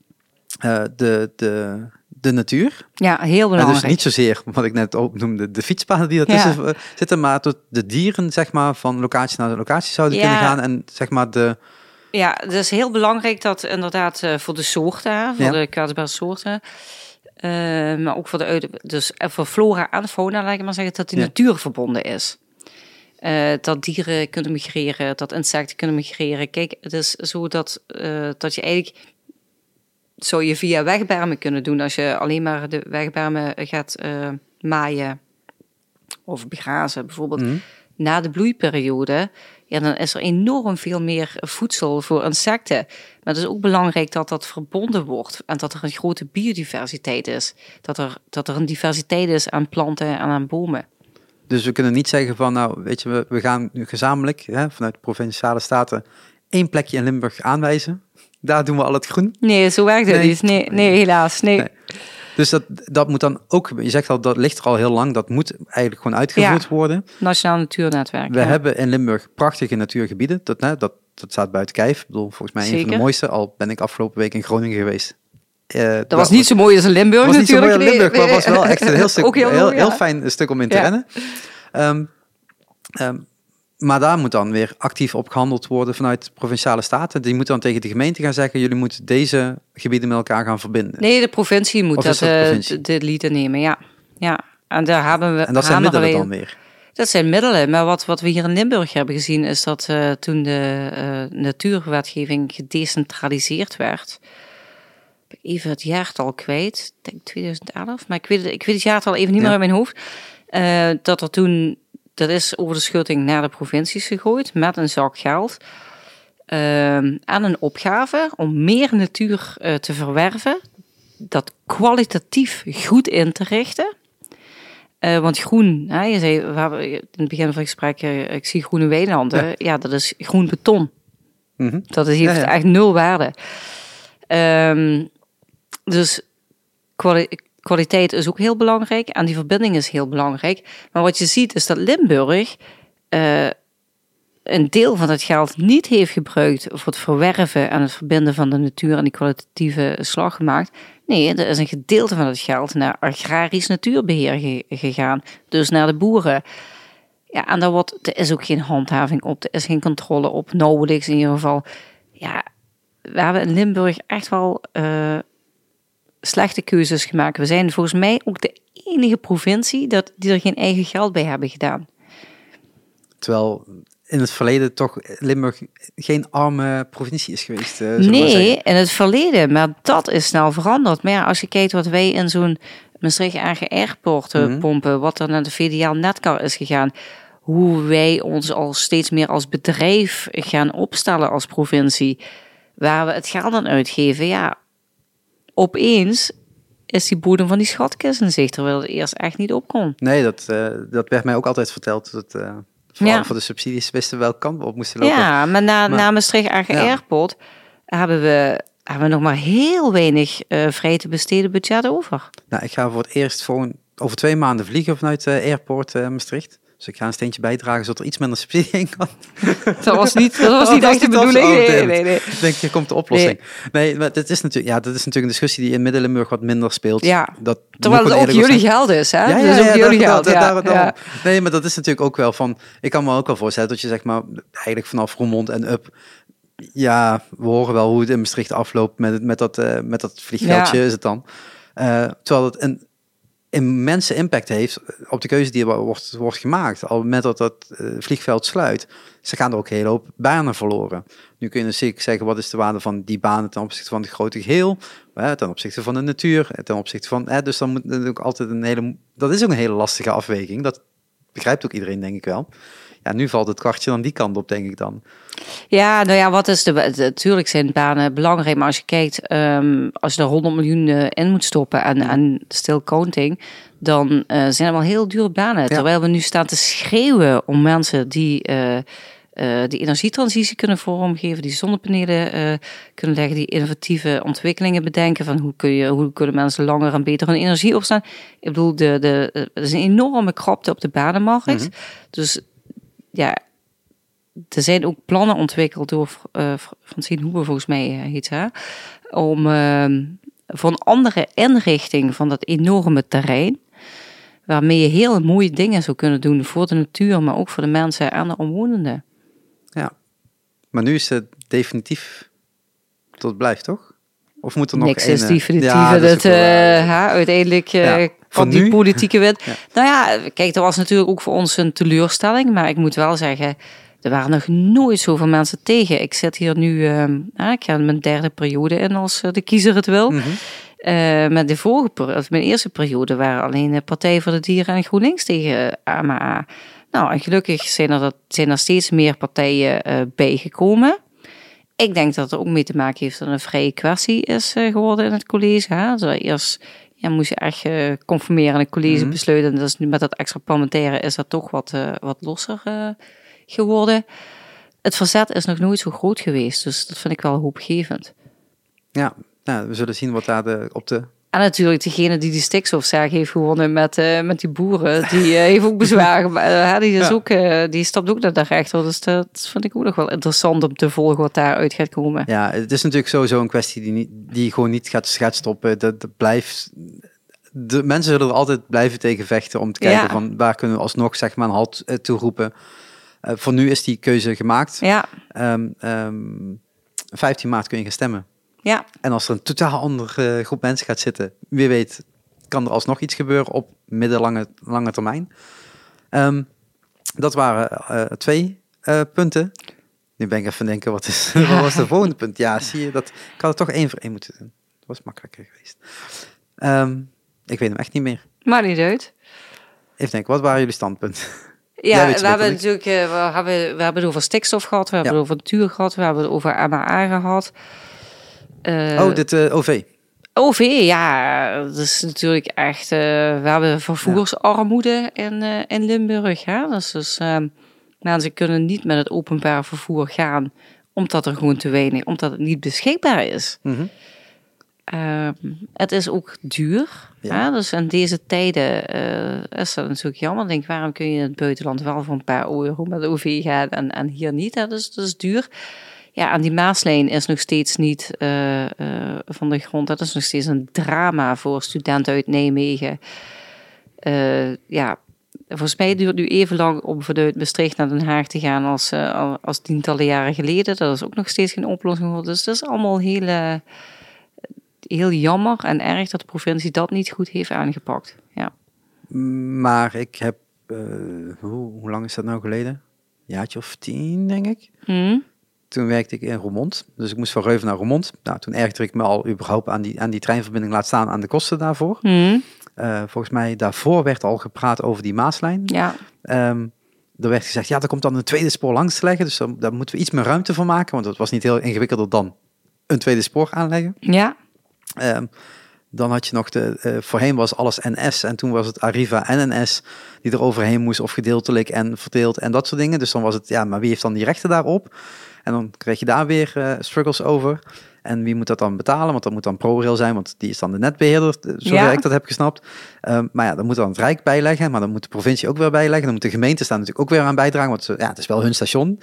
uh, de, de, de natuur. Ja, heel belangrijk. dus niet zozeer wat ik net opnoemde, de fietspaden die ertussen ja. zitten, maar tot de dieren, zeg maar, van locatie naar locatie zouden ja. kunnen gaan. En zeg maar de. Ja, het is heel belangrijk dat inderdaad uh, voor de soorten, voor ja. de kwetsbare soorten. Uh, maar ook voor de dus voor flora en fauna, laat ik maar zeggen, dat die natuur verbonden is. Uh, dat dieren kunnen migreren, dat insecten kunnen migreren. Kijk, het is zo dat, dat je eigenlijk zou je via wegbermen kunnen doen als je alleen maar de wegbermen gaat uh, maaien of begrazen bijvoorbeeld. Mm. Na de bloeiperiode, ja, dan is er enorm veel meer voedsel voor insecten. Maar het is ook belangrijk dat dat verbonden wordt en dat er een grote biodiversiteit is. Dat er, dat er een diversiteit is aan planten en aan bomen. Dus we kunnen niet zeggen van, nou, weet je, we, we gaan nu gezamenlijk hè, vanuit de provinciale staten één plekje in Limburg aanwijzen daar doen we al het groen. Nee, zo werkt het nee. niet. Nee, nee helaas. Nee. nee. Dus dat, dat moet dan ook, je zegt al, dat ligt er al heel lang, dat moet eigenlijk gewoon uitgevoerd ja. worden. Nationaal Natuurnetwerk. We ja. hebben in Limburg prachtige natuurgebieden, dat, dat, dat staat buiten kijf. Ik bedoel, volgens mij Zeker. een van de mooiste, al ben ik afgelopen week in Groningen geweest. Uh, dat was niet zo mooi als in Limburg was natuurlijk. Niet zo mooi als Limburg, maar was wel echt een heel, [LAUGHS] stuk, heel, heel, mooi, heel fijn stuk om in te rennen. Um, um, maar daar moet dan weer actief op gehandeld worden vanuit de provinciale staten. Die moeten dan tegen de gemeente gaan zeggen: jullie moeten deze gebieden met elkaar gaan verbinden. Nee, de provincie moet dat, dat provincie? de lieden nemen, ja. ja. En daar hebben we. En dat zijn middelen dan weer. Dat zijn middelen. Maar wat, wat we hier in Limburg hebben gezien, is dat uh, toen de uh, natuurwetgeving gedecentraliseerd werd. Even het jaartal kwijt, ik denk 2011, maar ik weet, ik weet het jaartal even niet ja. meer in mijn hoofd. Uh, dat er toen dat is over de schutting naar de provincies gegooid met een zak geld. Uh, aan een opgave om meer natuur uh, te verwerven, dat kwalitatief goed in te richten. Eh, want groen, hè, je zei we hebben in het begin van het gesprek, eh, ik zie groene weilanden. Ja. dat is groen beton. Mhm. Dat heeft Ja, ja. echt nul waarde. Ehm, dus kwali- kwaliteit is ook heel belangrijk en die verbinding is heel belangrijk. Maar wat je ziet is dat Limburg eh, een deel van het geld niet heeft gebruikt voor het verwerven en het verbinden van de natuur en die kwalitatieve slag gemaakt. Nee, er is een gedeelte van het geld naar agrarisch natuurbeheer ge- gegaan, dus naar de boeren. Ja, en daar wordt, er is ook geen handhaving op, er is geen controle op, nauwelijks in ieder geval. Ja, we hebben in Limburg echt wel eh, slechte keuzes gemaakt. We zijn volgens mij ook de enige provincie dat, die er geen eigen geld bij hebben gedaan. Terwijl in het verleden toch Limburg geen arme provincie is geweest. eh, Nee, in het verleden, maar dat is snel veranderd. Maar ja, als je kijkt wat wij in zo'n Maastricht Eigen Airport eh, Mhm. pompen, wat er naar de VDL Netcar is gegaan, hoe wij ons al steeds meer als bedrijf gaan opstellen als provincie, waar we het geld aan uitgeven, ja, opeens is die bodem van die schatkist in zicht, terwijl het eerst echt niet op kon. Nee, dat, eh, dat werd mij ook altijd verteld. Dat, eh vooral Ja. voor de subsidies wisten welke kant we op moesten lopen. Ja, maar na, Maar- na Maastricht Eigen Ja. Airport hebben we, hebben we nog maar heel weinig eh, vrij te besteden budget over. Nou, ik ga voor het eerst voor over twee maanden vliegen vanuit eh Airport Maastricht. Dus ik ga een steentje bijdragen zodat er iets minder subsidie in kan. [LAUGHS] Dat was niet, dat was Oh, niet dat echt de bedoeling. oh, Nee, nee, nee. Ik denk, hier komt de oplossing. Nee, maar dit is, natuurlijk, ja, dat is natuurlijk een discussie die in Midden-Limburg wat minder speelt. Ja. Dat Terwijl het ook jullie zijn. geld is, hè? Ja, ja, dat is ook ja, jullie geld. ja, daar- ja. Nee, maar dat is natuurlijk ook wel van... Ik kan me ook wel voorstellen dat je zeg maar... Eigenlijk vanaf Roermond en up... Ja, we horen wel hoe het in Maastricht afloopt met, het- met, dat, eh, met dat vliegveldje Ja. is het dan. Eh, terwijl het een immense impact heeft op de keuze die wordt, wordt gemaakt. Al met dat dat eh, vliegveld sluit. Ze gaan er ook een hele hoop banen verloren. Nu kun je dus zeker zeggen, wat is de waarde van die banen ten opzichte van het grote geheel? Eh, ten opzichte van de natuur, eh, ten opzichte van... Dus dan moet ook altijd een hele... Dat is ook een hele lastige afweging. Dat begrijpt ook iedereen, denk ik wel. Ja, nu valt het kwartje dan die kant op, denk ik dan. Ja, nou ja, wat is de. Natuurlijk zijn banen belangrijk, maar als je kijkt, ehm, als je er 100 miljoen eh, in moet stoppen en, en still counting, dan eh, zijn er wel heel dure banen. Terwijl we nu staan te schreeuwen om mensen die. eh, die energietransitie kunnen vormgeven, die zonnepanelen kunnen leggen, die innovatieve ontwikkelingen bedenken van hoe, kun je, hoe kunnen mensen langer en beter hun energie opstaan. Ik bedoel, de, de, er is een enorme krapte op de banenmarkt. Dus ja, er zijn ook plannen ontwikkeld door eh Francine Hoebe, volgens mij eh, heet ze, om ehm, voor een andere inrichting van dat enorme terrein, waarmee je heel mooie dingen zou kunnen doen voor de natuur, maar ook voor de mensen en de omwonenden. Ja. Maar nu is het definitief tot blijft, toch? Of moet er nog Niks is definitief. ja, dat eh, uiteindelijk eh Ja, kan die nu? politieke wet. [LAUGHS] Nou ja, kijk, dat was natuurlijk ook voor ons een teleurstelling. Maar ik moet wel zeggen, er waren nog nooit zoveel mensen tegen. Ik zit hier nu, ehm, ik ga mijn derde periode in als eh, de kiezer het wil. Mhm. Met de vorige, mijn eerste periode waren alleen de Partij voor de Dieren en GroenLinks tegen AMA. Nou, en gelukkig zijn er, dat, zijn er steeds meer partijen bijgekomen. Ik denk dat het ook mee te maken heeft dat een vrije kwestie is eh, geworden in het college. Hè? Dus eerst ja, moest je echt eh, conformeren aan het college Mhm. besluiten. En dus nu met dat extra parlementaire is dat toch wat, eh, wat losser geworden. Het verzet is nog nooit zo groot geweest, dus dat vind ik wel hoopgevend. Ja, nou, we zullen zien wat daar de, op de... En natuurlijk degene die die stikstofzaak heeft gewonnen met, eh, met die boeren, die eh, heeft ook bezwaar. Eh, die, is Ja. ook, die stapt ook naar de rechter, dus dat vind ik ook nog wel interessant om te volgen wat daaruit gaat komen. Ja, het is natuurlijk sowieso een kwestie die, niet, die gewoon niet gaat, gaat stoppen. Dat, dat blijft... De mensen zullen er altijd blijven tegen vechten om te kijken Ja. van waar kunnen we alsnog zeg maar een halt toeroepen. Eh voor nu is die keuze gemaakt. Ja, Ehm, ehm, 15 maart kun je gaan stemmen. Ja. En als er een totaal andere groep mensen gaat zitten, wie weet, kan er alsnog iets gebeuren op middellange lange termijn. Ehm, dat waren eh, twee eh, punten. Nu ben ik even denken, wat, is, [LAUGHS] wat was de volgende punt? Ja, zie je, dat, ik had het toch één voor één moeten doen. Dat was makkelijker geweest. Ehm, ik weet hem echt niet meer. maakt niet uit. Even denken, wat waren jullie standpunten? Ja, we hebben natuurlijk eh, we hebben, we hebben het over stikstof gehad, we hebben Ja. het over natuur gehad, we hebben het over AMA gehad. Eh, oh, dit eh, OV. OV, ja, dat is natuurlijk echt. Uh, we hebben vervoersarmoede in, uh, in Limburg. Hè? Dus, dus uh, mensen kunnen niet met het openbaar vervoer gaan, omdat er gewoon te weinig, omdat het niet beschikbaar is. Mhm. Ehm, het is ook duur. Ja. Hè? Dus in deze tijden uh, is dat natuurlijk jammer. Ik denk, waarom kun je in het buitenland wel voor een paar euro met OV gaan en, en hier niet? Hè? Dus dat is duur. Ja, en die Maaslijn is nog steeds niet uh, uh, van de grond. Dat is nog steeds een drama voor studenten uit Nijmegen. Uh, ja, volgens mij duurt het nu even lang om vanuit Maastricht naar Den Haag te gaan als, als tientallen jaren geleden. Dat is ook nog steeds geen oplossing. Dus dat is allemaal heel, heel jammer en erg dat de provincie dat niet goed heeft aangepakt. Ja. Maar ik heb, hoe, hoe lang is dat nou geleden? Een jaartje of tien, denk ik. Hmm? Toen werkte ik in Roermond. Dus ik moest van Reuven naar Roermond. Nou, toen ergerde ik me al überhaupt aan die, aan die treinverbinding, laat staan aan de kosten daarvoor. Hmm? Uh, volgens mij daarvoor werd al gepraat over die Maaslijn. Ja. Um, er werd gezegd, ja, er komt dan een tweede spoor langs te leggen. Dus dan, daar moeten we iets meer ruimte voor maken. Want het was niet heel ingewikkelder dan een tweede spoor aanleggen. Ja. Um, dan had je nog de, uh, voorheen was alles NS en toen was het Arriva en NS die er overheen moest of gedeeltelijk en verdeeld en dat soort dingen. Dus dan was het, ja, maar wie heeft dan die rechten daarop? En dan krijg je daar weer uh, struggles over. En wie moet dat dan betalen? Want dat moet dan ProRail zijn, want die is dan de netbeheerder, zover Ja. ik dat heb gesnapt. Um, maar ja, dan moet dan het Rijk bijleggen, maar dan moet de provincie ook weer bijleggen. Dan moet de gemeente staan natuurlijk ook weer aan bijdragen, want ze- ja, het is wel hun station.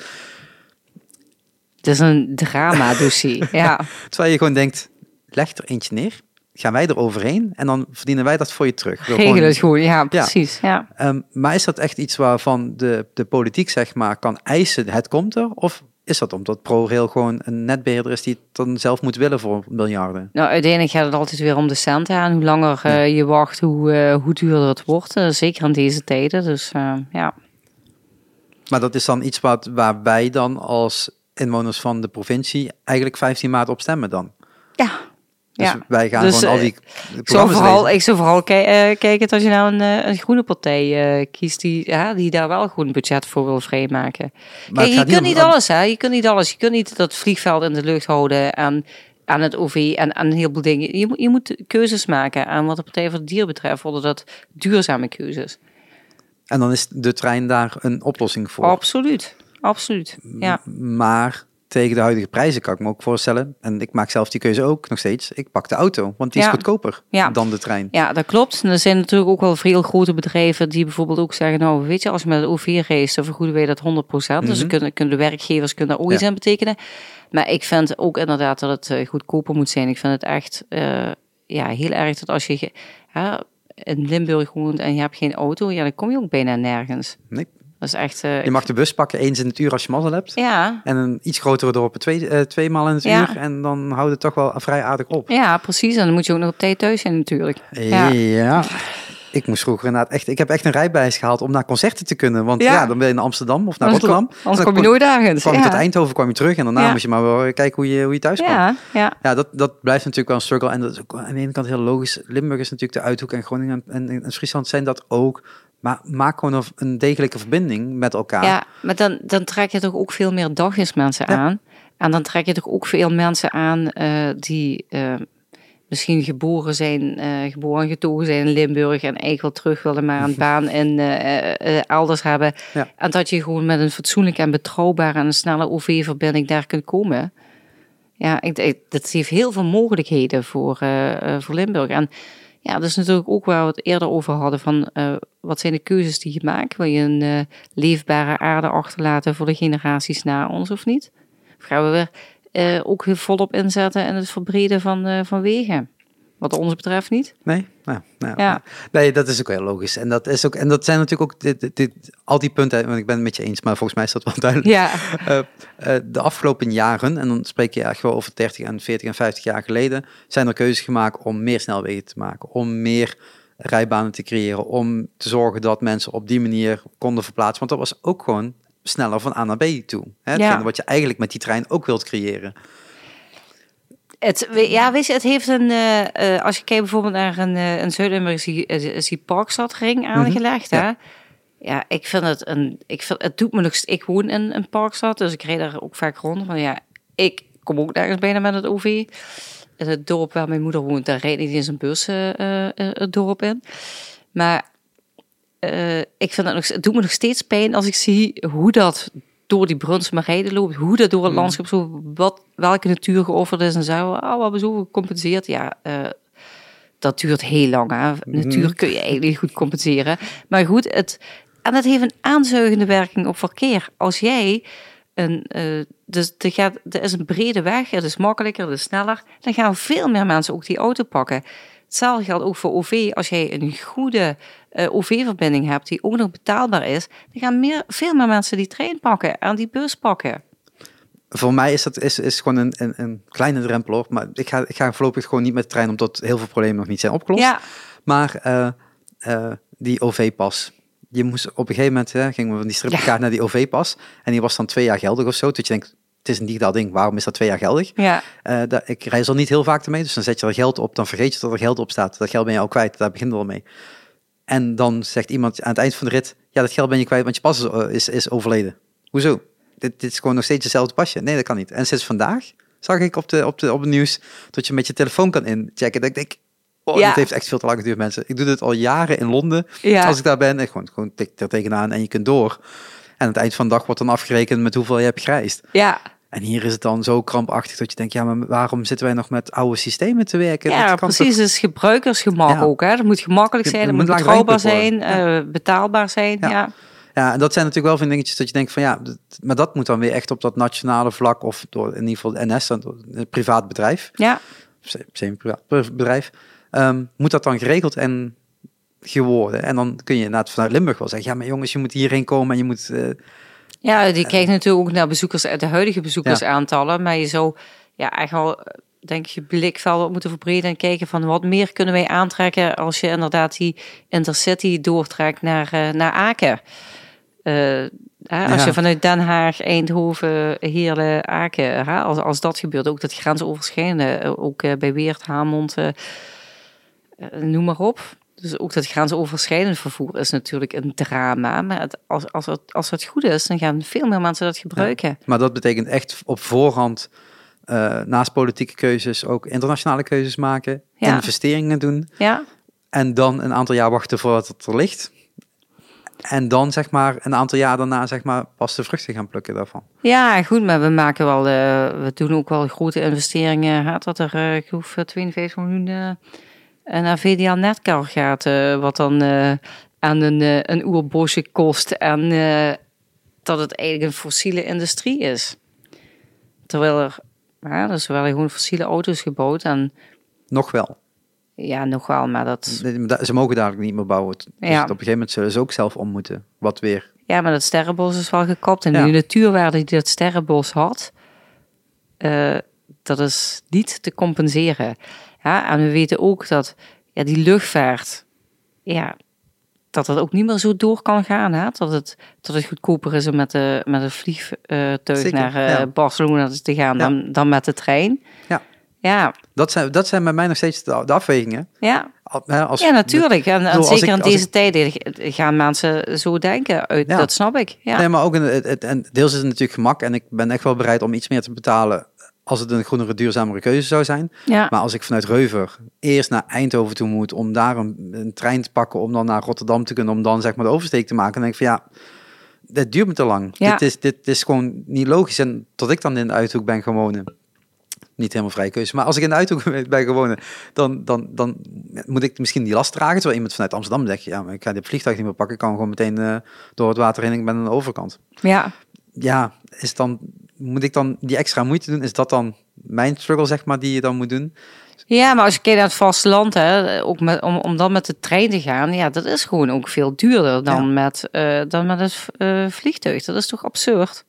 Het is een drama-dossier. [LAUGHS] ja. [LAUGHS] Terwijl je gewoon denkt, leg er eentje neer, gaan wij er overheen en dan verdienen wij dat voor je terug. Wil Regel gewoon- het gewoon. Ja, precies. Ja. Ehm, maar is dat echt iets waarvan de, de politiek zeg maar kan eisen, het komt er? Of is dat omdat ProRail gewoon een netbeheerder is die het dan zelf moet willen voor miljarden? Nou, uiteindelijk gaat het altijd weer om de centen aan. Hoe langer eh, je wacht, hoe, eh, hoe duurder het wordt. Eh, zeker in deze tijden. Dus ja. Maar dat is dan iets wat, waar wij dan als inwoners van de provincie eigenlijk 15 maart op stemmen dan. Ja. Dus ja. wij gaan Dus, gewoon al eh, die Ik zou vooral, lezen. ik zou vooral ki- kijken dat je nou een, eh, een groene partij eh, kiest die, ja, die daar wel gewoon budget voor wil vrijmaken. Kijk, je kunt niet om- alles, hè? Je kunt niet alles. Je kunt niet dat vliegveld in de lucht houden en aan het OV en aan een heleboel dingen. Je, moet- je moet keuzes maken aan wat de Partij voor het Dier betreft. Worden dat duurzame keuzes? En dan is de trein daar een oplossing voor. Absoluut. Absoluut. Ja. Maar tegen de huidige prijzen kan ik me ook voorstellen. En ik maak zelf die keuze ook nog steeds. Ik pak de auto, want die is Ja. goedkoper Ja. dan de trein. Ja, dat klopt. En er zijn natuurlijk ook wel veel grote bedrijven die bijvoorbeeld ook zeggen, nou weet je, als je met het OV reist, dan vergoeden wij dat 100%. Dus dan kunnen, kunnen de werkgevers kunnen daar ook Ja. iets aan betekenen. Maar ik vind ook inderdaad dat het eh, goedkoper moet zijn. Ik vind het echt eh, ja, heel erg dat als je in Limburg woont en je hebt geen auto, ja, dan kom je ook bijna nergens. Nee. Dat is echt... eh, Je mag de bus pakken eens in het uur als je mazzel hebt. ja, En een iets grotere dorpen twee, eh, twee maal in het Ja. uur. En dan houdt het toch wel vrij aardig op. ja, precies. En dan moet je ook nog op tijd thuis zijn natuurlijk. Ja. Ja. Ik moest vroeger inderdaad echt... Ik heb echt een rijbewijs gehaald om naar concerten te kunnen. Want Ja. dan ben je naar Amsterdam of naar Anders Rotterdam. kom- Anders kom je nooit ergens. kwam je tot Eindhoven, kwam je terug. En daarna moest je maar wel kijken hoe je, hoe je thuis kwam. Ja, ja. Ja, dat, dat blijft natuurlijk wel een struggle. En dat is ook aan de ene kant heel logisch. Limburg is natuurlijk de Uithoek en Groningen en, en, en Friesland zijn dat ook. Maar maak gewoon een, degelijke verbinding met elkaar. Ja, maar dan, dan trek je toch ook veel meer dagjesmensen Ja. aan. En dan trek je toch ook veel mensen aan eh, die eh, misschien geboren zijn, eh, geboren en getogen zijn in Limburg en eigenlijk wel terug willen, maar een [LAUGHS] baan in elders hebben. Ja. En dat je gewoon met een fatsoenlijke en betrouwbare en een snelle OV-verbinding daar kunt komen. Ja, ik, ik, dat heeft heel veel mogelijkheden voor, voor Limburg. En ja, dat is natuurlijk ook waar we het eerder over hadden van eh, wat zijn de keuzes die je maakt? Wil je een eh, leefbare aarde achterlaten voor de generaties na ons of niet? Of gaan we weer eh, ook heel volop inzetten in het verbreden van, van wegen? Wat ons betreft niet. Nee? Nou, nou, Ja. nee, dat is ook heel logisch. En dat, is ook, en dat zijn natuurlijk ook dit, dit, dit- al die punten, want ik ben het met je eens, maar volgens mij is dat wel duidelijk. Ja, [LAUGHS] Eh, eh, de afgelopen jaren, en dan spreek je echt wel over 30 en 40 en 50 jaar geleden, zijn er keuzes gemaakt om meer snelwegen te maken, om meer rijbanen te creëren, om te zorgen dat mensen op die manier konden verplaatsen. Want dat was ook gewoon sneller van A naar B toe. Hè? Hetgene wat je eigenlijk met die trein ook wilt creëren. Het, ja, weet je, het heeft een. eh, eh, als je kijkt bijvoorbeeld naar een, eh een is die, Parkstadring aangelegd. hè? ja. Ik vind het een. Ik vind, het doet me nog. Ik woon in een Parkstad, dus ik rijd daar ook vaak rond. Van ja, ik kom ook nergens bijna met het OV. in het dorp waar mijn moeder woont, daar rijdt niet eens een bus uh, uh, het dorp in. Maar uh, ik vind het, nog, het doet me nog steeds pijn als ik zie hoe dat door die Brunsum rijden loopt, hoe dat door het mm. landschap zo, wat, welke natuur geofferd is en zo, oh, we hebben zo gecompenseerd. Ja, dat duurt heel lang. Hè. Natuur mhm. kun je eigenlijk niet goed compenseren. Maar goed, het, en het heeft een aanzuigende werking op verkeer. Als jij een, uh, dus er, gaat, er is een brede weg, het is makkelijker, het is sneller, dan gaan veel meer mensen ook die auto pakken. Hetzelfde geldt ook voor OV. Als jij een goede OV-verbinding hebt die ook nog betaalbaar is, dan gaan meer, veel meer mensen die trein pakken en die bus pakken voor mij is dat is, is gewoon een, een, een kleine drempel op. Maar ik ga, ik ga voorlopig gewoon niet met de trein, omdat heel veel problemen nog niet zijn opgelost. Ja. Maar uh, uh, die OV-pas. Je moest op een gegeven moment, hè, gingen we van die stripkaart naar die OV-pas. En die was dan twee jaar geldig of zo. Dat je denkt, het is een digitaal ding, waarom is dat twee jaar geldig? Ja. Uh, dat, ik reis er niet heel vaak mee, dus dan zet je er geld op, dan vergeet je dat er geld op staat. Dat geld ben je al kwijt, daar begint het al mee. En dan zegt iemand aan het eind van de rit, ja, dat geld ben je kwijt, want je pas is, is overleden. Hoezo? dit, dit is gewoon nog steeds hetzelfde pasje. Nee, dat kan niet. En sinds vandaag zag ik op, de, op, de, op het nieuws dat je met je telefoon kan inchecken. Dat ik denk, oh, ja. dat heeft echt veel te lang geduurd, mensen. Ik doe dit al jaren in Londen. Ja. Als ik daar ben, en gewoon, gewoon tik er tegenaan en je kunt door. En aan het eind van de dag wordt dan afgerekend met hoeveel je hebt gereisd. Ja. En hier is het dan zo krampachtig dat je denkt, ja, maar waarom zitten wij nog met oude systemen te werken? Ja, precies. Het is gebruikersgemak ook. Hè? Dat moet gemakkelijk zijn, dat moet betrouwbaar zijn, uh, betaalbaar zijn. ja. Ja, en dat zijn natuurlijk wel van dingetjes dat je denkt van ja, maar dat moet dan weer echt op dat nationale vlak of door in ieder geval NS, een privaat bedrijf. Ja. Semi-privaat bedrijf. Um, moet dat dan geregeld en geworden? En dan kun je inderdaad vanuit Limburg wel zeggen, ja, maar jongens, je moet hierheen komen en je moet. Uh, ja, die kijkt natuurlijk ook naar bezoekers, de huidige bezoekersaantallen, maar je zou ja, eigenlijk wel denk je blikvelden moeten verbreden en kijken van wat meer kunnen wij aantrekken als je inderdaad die intercity doortrekt naar, uh, naar Aken. Uh, als je vanuit Den Haag, Eindhoven, Heerlen, Aken, als, als dat gebeurt, ook dat grensoverschrijdende, eh, ook uh, bij Weert, Hamond, noem maar op. Dus ook dat grensoverschrijdend vervoer is natuurlijk een drama. Maar het, als, als, het, als het goed is, dan gaan veel meer mensen dat gebruiken. maar dat betekent echt op voorhand, naast politieke keuzes, ook internationale keuzes maken, investeringen doen. Ja. En dan een aantal jaar wachten voordat het er ligt. En dan zeg maar een aantal jaar daarna zeg maar pas de vruchten gaan plukken daarvan. Ja, goed, maar we maken wel, uh, we doen ook wel grote investeringen. Gaat dat er, uh, ik hoef 52 miljoen uh, naar VDA Netcar gaat, wat dan aan een, een oerbosje kost en dat het eigenlijk een fossiele industrie is. Terwijl er, ja, dus wel gewoon fossiele auto's gebouwd en... Nog wel. Ja, nog wel, maar dat... Ze mogen daar niet meer bouwen. Dus ja. op een gegeven moment zullen ze ook zelf om moeten. Wat weer... Ja, maar dat sterrenbos is wel gekapt. En ja. de natuurwaarde die dat sterrenbos had, uh, dat is niet te compenseren. Ja, en we weten ook dat ja, die luchtvaart, ja, dat het ook niet meer zo door kan gaan. Hè? Dat, het, dat het goedkoper is om met, de, met een vliegtuig naar uh, Barcelona te gaan dan, dan met de trein. Ja. Ja. Dat zijn, dat zijn bij mij nog steeds de, afwegingen. Ja. Als, ja, natuurlijk. En, zeker in deze tijden gaan mensen zo denken. Uit, Dat snap ik. Ja. Nee, maar ook in het, en deels is het natuurlijk gemak. En ik ben echt wel bereid om iets meer te betalen als het een groenere, duurzamere keuze zou zijn. Ja. Maar als ik vanuit Reuver eerst naar Eindhoven toe moet om daar een, een, trein te pakken, om dan naar Rotterdam te kunnen, om dan zeg maar de oversteek te maken, dan denk ik van ja, dat duurt me te lang. Ja. Dit, is, dit is gewoon niet logisch. En tot ik dan in de Uithoek ben gewonnen niet helemaal vrije keuze. Maar als ik in de uithoek [LAUGHS] ben gewonnen, dan, dan, dan moet ik misschien die last dragen. Terwijl iemand vanuit Amsterdam zegt, ja, maar ik ga dit vliegtuig niet meer pakken. Ik kan gewoon meteen uh, door het water heen ik ben aan de overkant. Ja. Ja, is dan, moet ik dan die extra moeite doen? Is dat dan mijn struggle, zeg maar, die je dan moet doen? Ja, maar als je kijkt naar het vasteland, hè, ook met, om, om dan met de trein te gaan, ja, dat is gewoon ook veel duurder dan, met, uh, dan met het uh, vliegtuig. Dat is toch absurd?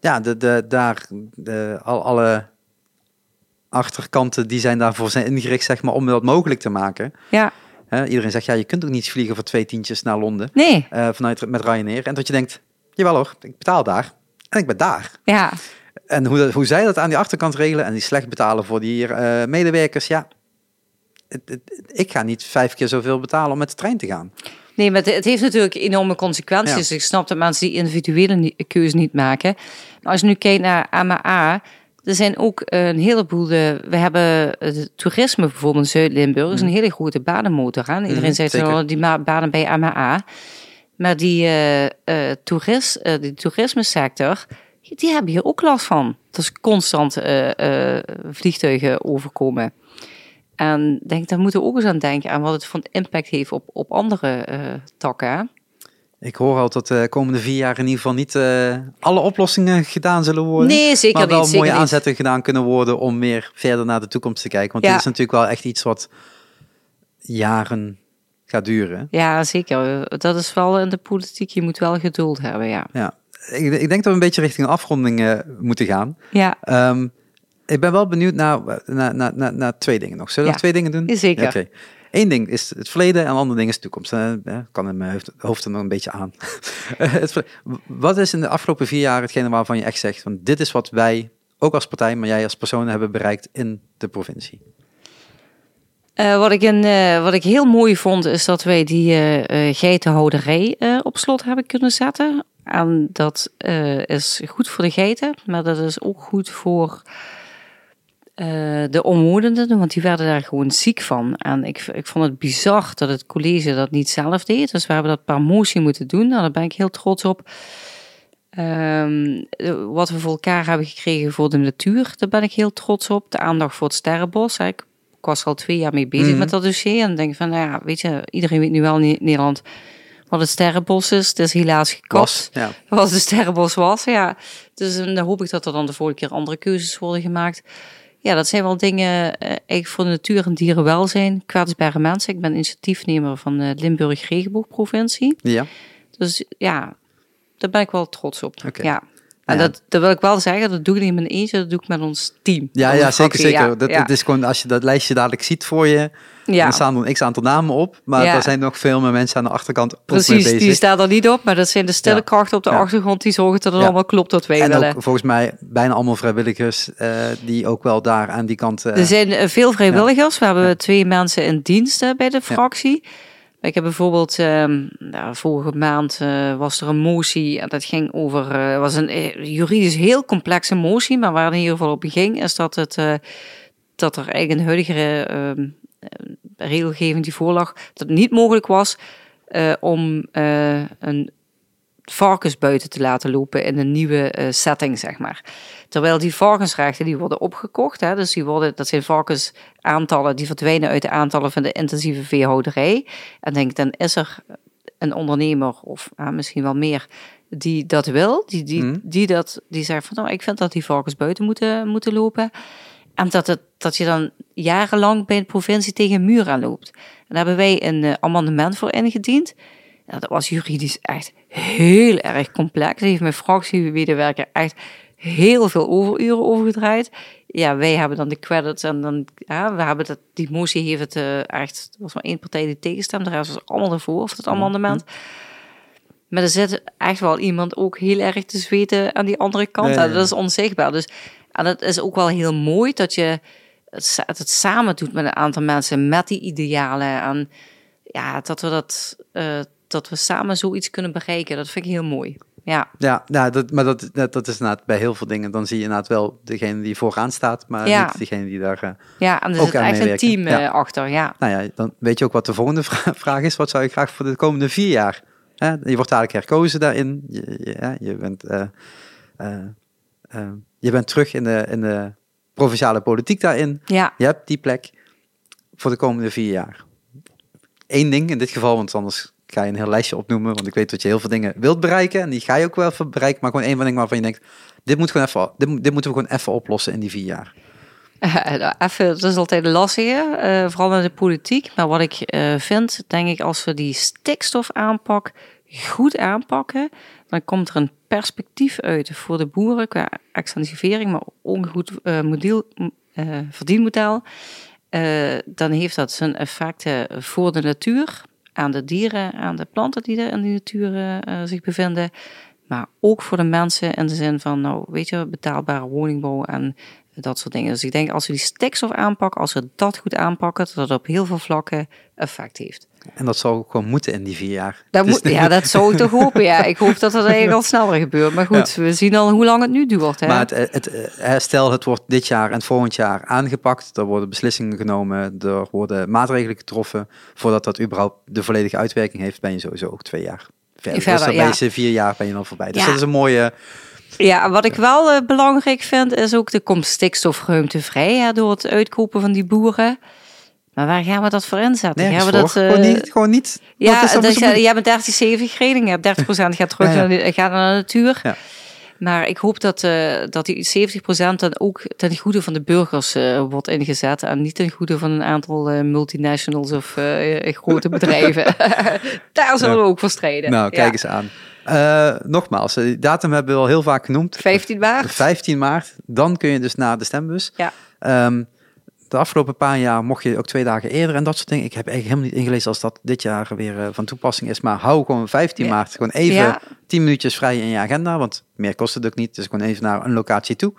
Ja, de, de, daar de, al, alle achterkanten die zijn daarvoor zijn ingericht, zeg maar, om dat mogelijk te maken. Ja. iedereen zegt, ja, je kunt ook niet vliegen voor twee tientjes naar Londen. Nee. Uh, vanuit met Ryanair. En dat je denkt, jawel hoor, ik betaal daar. En ik ben daar. Ja. En hoe, hoe zij dat aan die achterkant regelen en die slecht betalen voor die uh, medewerkers, ja, ik ga niet vijf keer zoveel betalen om met de trein te gaan. Nee, maar het, heeft natuurlijk enorme consequenties. Dus ik snap dat mensen die individuele keuze niet maken. Maar als je nu kijkt naar AMA, er zijn ook een heleboel. De, we hebben het toerisme bijvoorbeeld in Zuid-Limburg, is een hele grote banenmotor. Hè? Iedereen Mhm, zegt wel die banen bij MHA. Maar die, eh, eh, toerist, eh, die toerismesector, die hebben hier ook last van. Dat is constant vliegtuigen overkomen. En denk, daar moeten we ook eens aan denken aan wat het voor een impact heeft op, op andere takken. Ik hoor al dat de komende vier jaar in ieder geval niet alle oplossingen gedaan zullen worden. Nee, zeker maar wel niet. Zeker mooie niet. aanzetten gedaan kunnen worden om meer verder naar de toekomst te kijken. Want Ja. dit is natuurlijk wel echt iets wat jaren gaat duren. Ja, zeker. Dat is wel in de politiek. Je moet wel geduld hebben, ja. Ja. Ik, ik denk dat we een beetje richting afronding eh, moeten gaan. Ja, Ehm, ik ben wel benieuwd naar, naar, naar, naar, naar twee dingen nog. Zullen we Ja, twee dingen doen? zeker. Oké. Eén ding is het verleden en een ander ding is de toekomst. Eh, eh, kan in mijn hoofd, hoofd er nog een beetje aan. [LAUGHS] wat is in de afgelopen vier jaar hetgene waarvan je echt zegt... Van, dit is wat wij, ook als partij, maar jij als persoon... hebben bereikt in de provincie? Eh, wat, ik een, eh, wat ik heel mooi vond, is dat wij die eh, eh, geitenhouderij op slot hebben kunnen zetten. En dat is goed voor de geiten, maar dat is ook goed voor de omwonenden, want die werden daar gewoon ziek van. En ik, ik vond het bizar dat het college dat niet zelf deed. Dus we hebben dat per motie moeten doen. Nou, daar ben ik heel trots op. Ehm, eh, wat we voor elkaar hebben gekregen voor de natuur, daar ben ik heel trots op. De aandacht voor het sterrenbos. Ik, ik was er al twee jaar mee bezig Mhm. met dat dossier. En denk van, nou ja, weet je, iedereen weet nu wel in Nederland wat het sterrenbos is. Het is helaas gekapt Was, ja. was de sterrenbos was. Ja. Dus en dan hoop ik dat er dan de volgende keer andere keuzes worden gemaakt. Ja, dat zijn wel dingen eh, eigenlijk voor de natuur en dierenwelzijn. Kwetsbare mensen. Ik ben initiatiefnemer van de Limburg Regenboogprovincie. ja. Dus ja, daar ben ik wel trots op. Ja. En Ja. Dat, dat wil ik wel zeggen, dat doe ik niet mijn eentje, dat doe ik met ons team. Ja, ja, zeker, zeker. ja, dat, ja. Is gewoon, als je dat lijstje dadelijk ziet voor je, ja. dan staan er een x-aantal namen op. Maar er zijn nog veel meer mensen aan de achterkant Precies, bezig. die staat er niet op, maar dat zijn de stille krachten op de achtergrond die zorgen dat het allemaal klopt wat wij en willen. ook volgens mij bijna allemaal vrijwilligers eh, die ook wel daar aan die kant... eh, Er zijn eh, veel vrijwilligers. We hebben twee mensen in dienst eh, bij de fractie. Ik heb bijvoorbeeld, nou, vorige maand eh, was er een motie dat ging over, eh was een eh, juridisch heel complexe motie, maar waar in ieder geval op ging, is dat, het, dat er eigenlijk een huidige ehm, eh, regelgeving die voorlag, dat het niet mogelijk was om een varkens buiten te laten lopen in een nieuwe eh, setting, zeg maar. Terwijl die varkensrechten die worden opgekocht, hè, dus die worden, dat zijn varkensaantallen die verdwijnen uit de aantallen van de intensieve veehouderij. En denk, dan is er een ondernemer of ah, misschien wel meer die dat wil, die, die, Mhm. die, dat, die zegt van nou, ik vind dat die varkens buiten moeten, moeten lopen. En dat, het, dat je dan jarenlang bij de provincie tegen een muur aan loopt. En daar hebben wij een eh, amendement voor ingediend. Ja, dat was juridisch echt heel erg complex. Daar heeft mijn fractiemedewerker echt heel veel overuren over gedraaid. Ja, wij hebben dan de credits en dan, ja, we hebben dat, die motie heeft het eh, echt, er was maar één partij die tegenstemde, de rest was allemaal ervoor, of het amendement. Maar er zit echt wel iemand ook heel erg te zweten aan die andere kant. En. Dat is onzichtbaar. Dus en dat is ook wel heel mooi dat je het, het samen doet met een aantal mensen met die idealen. En ja, dat we dat, eh, dat we samen zoiets kunnen bereiken. Dat vind ik heel mooi. Ja, Ja, ja dat, maar dat, dat, dat is inderdaad bij heel veel dingen. Dan zie je inderdaad wel degene die vooraan staat, maar Ja. niet degene die daar... eh, ja en er zit aan echt een team Ja. eh, achter. Ja. Nou ja, dan weet je ook wat de volgende vra- [LAUGHS] vraag is. Wat zou je graag voor de komende vier jaar? Hè? Je wordt dadelijk herkozen daarin. Je, je, bent, eh, je bent terug in de, in de provinciale politiek daarin. ja. Je hebt die plek voor de komende vier jaar. Eén ding in dit geval, want anders ga je een heel lijstje opnoemen. Want ik weet dat je heel veel dingen wilt bereiken. En die ga je ook wel even bereiken. Maar gewoon één van dingen waarvan je denkt... Dit, moet gewoon even, dit, dit moeten we gewoon even oplossen in die vier jaar. Nou, Even, dat is altijd een lastige, eh, vooral in de politiek. Maar wat ik eh, vind, denk ik, als we die stikstofaanpak goed aanpakken, dan komt er een perspectief uit voor de boeren qua extensivering, maar ook een goed eh, model, eh, verdienmodel. Eh, dan heeft dat zijn effecten voor de natuur, aan de dieren, aan de planten die er in die natuur eh, zich bevinden. Maar ook voor de mensen in de zin van, nou, weet je, betaalbare woningbouw en Dat soort dingen. Dus ik denk als we die stikstof aanpakken, als we dat goed aanpakken, dat het op heel veel vlakken effect heeft. En dat zou ook gewoon moeten in die vier jaar. Dat is moet, ja, dat zou ik toch hopen. Ja, ik hoop dat dat eigenlijk al sneller gebeurt. Maar goed, we zien al hoe lang het nu duurt. Hè? Maar het, het, eh, stel, het wordt dit jaar en volgend jaar aangepakt. Er worden beslissingen genomen. Er worden maatregelen getroffen. Voordat dat überhaupt de volledige uitwerking heeft, ben je sowieso ook twee jaar verder. Verder, dus dan ja. je vier jaar ben je dan voorbij. Dus Ja. dat is een mooie... Ja, wat ik wel eh, belangrijk vind, is ook de komt stikstofruimte vrij hè, door het uitkopen van die boeren. Maar waar gaan we dat voor inzetten? Gaan we dat, eh, gewoon niet. Gewoon niet. Wat Ja, dat dus, zo ja, moeilijk? jij bent 30, 70 reding, je hebt 30% gaat terug Ja, ja. Naar, de, gaat naar de natuur. Ja. Maar ik hoop dat, eh, dat die 70% dan ook ten goede van de burgers eh, wordt ingezet. En niet ten goede van een aantal multinationals of grote [LAUGHS] bedrijven. [LAUGHS] Daar zullen we ook voor strijden. Nou, kijk Ja. eens aan. Nogmaals, die datum hebben we al heel vaak genoemd. 15 maart. 15 maart. Dan kun je dus naar de stembus. Ja. Ehm, de afgelopen paar jaar mocht je ook twee dagen eerder en dat soort dingen. Ik heb eigenlijk helemaal niet ingelezen als dat dit jaar weer eh, van toepassing is. Maar hou gewoon 15 Ja. maart gewoon even Ja. 10 minuutjes vrij in je agenda. Want meer kost het ook niet. Dus gewoon even naar een locatie toe.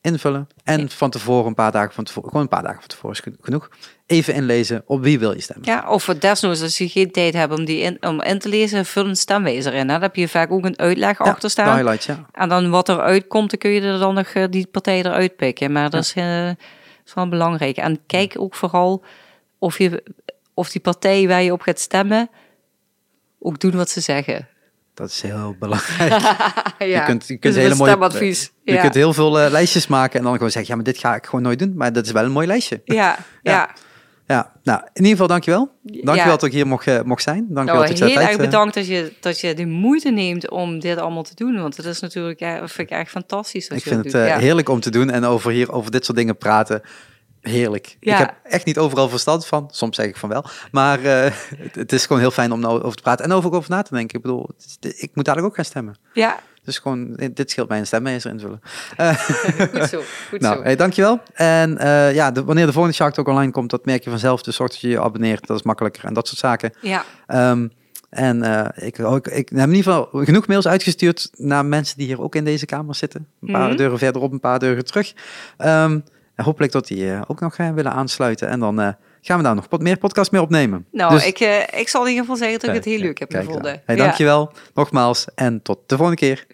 Invullen. En Ja. van tevoren, een paar dagen van tevoren, gewoon een paar dagen van tevoren is genoeg. Even inlezen op wie wil je stemmen. Ja, of desnoods, als je geen tijd hebt om, die in, om in te lezen, vul een stemwijzer in. Hè. Dan heb je vaak ook een uitleg Ja, achter staan. highlights, ja. En dan wat er uitkomt, dan kun je er dan nog eh, die partij eruit pikken. Maar dat is, eh, is wel belangrijk. En kijk ook vooral of, je, of die partij waar je op gaat stemmen ook doen wat ze zeggen. Dat is heel belangrijk. [LAUGHS] ja, Je kunt, je kunt dus hele mooie stemadvies. Je ja. kunt heel veel eh, lijstjes maken en dan gewoon zeggen, ja, maar dit ga ik gewoon nooit doen. Maar dat is wel een mooi lijstje. ja, Ja. ja. Ja, nou, in ieder geval dankjewel. Dankjewel Ja. dat ik hier mocht, eh, mocht zijn. Dankjewel Nou, dat je heel erg eh, bedankt dat je, dat je de moeite neemt om dit allemaal te doen. Want het is natuurlijk vind ik echt fantastisch. Ik vind dat het heerlijk om te doen en over hier over dit soort dingen praten. Heerlijk. Ja. Ik heb echt niet overal verstand van. Soms zeg ik van wel. Maar eh, het, het is gewoon heel fijn om nou over te praten en over, over na te denken. Ik bedoel, is- ik moet dadelijk ook gaan stemmen. ja, Dus gewoon, dit scheelt mij een stemmeester invullen. [LAUGHS] Eh, goed zo. Goed nou, zo. hey, dankjewel. En eh, ja, de- wanneer de volgende Shark Talk online komt, dat merk je vanzelf. Dus zorg dat je je abonneert. Dat is makkelijker en dat soort zaken. Ja, Ehm, en ik, ik, ik heb in ieder geval genoeg mails uitgestuurd naar mensen die hier ook in deze kamer zitten. Een paar Mhm. deuren verderop, een paar deuren terug. Ehm, en hopelijk dat die eh, ook nog gaan willen aansluiten. En dan eh, gaan we daar nog wat meer podcast mee opnemen. nou, Dus- ik, eh, ik zal in ieder geval zeggen dat ik het heel leuk heb gevonden. Hey, dankjewel nogmaals en tot de volgende keer.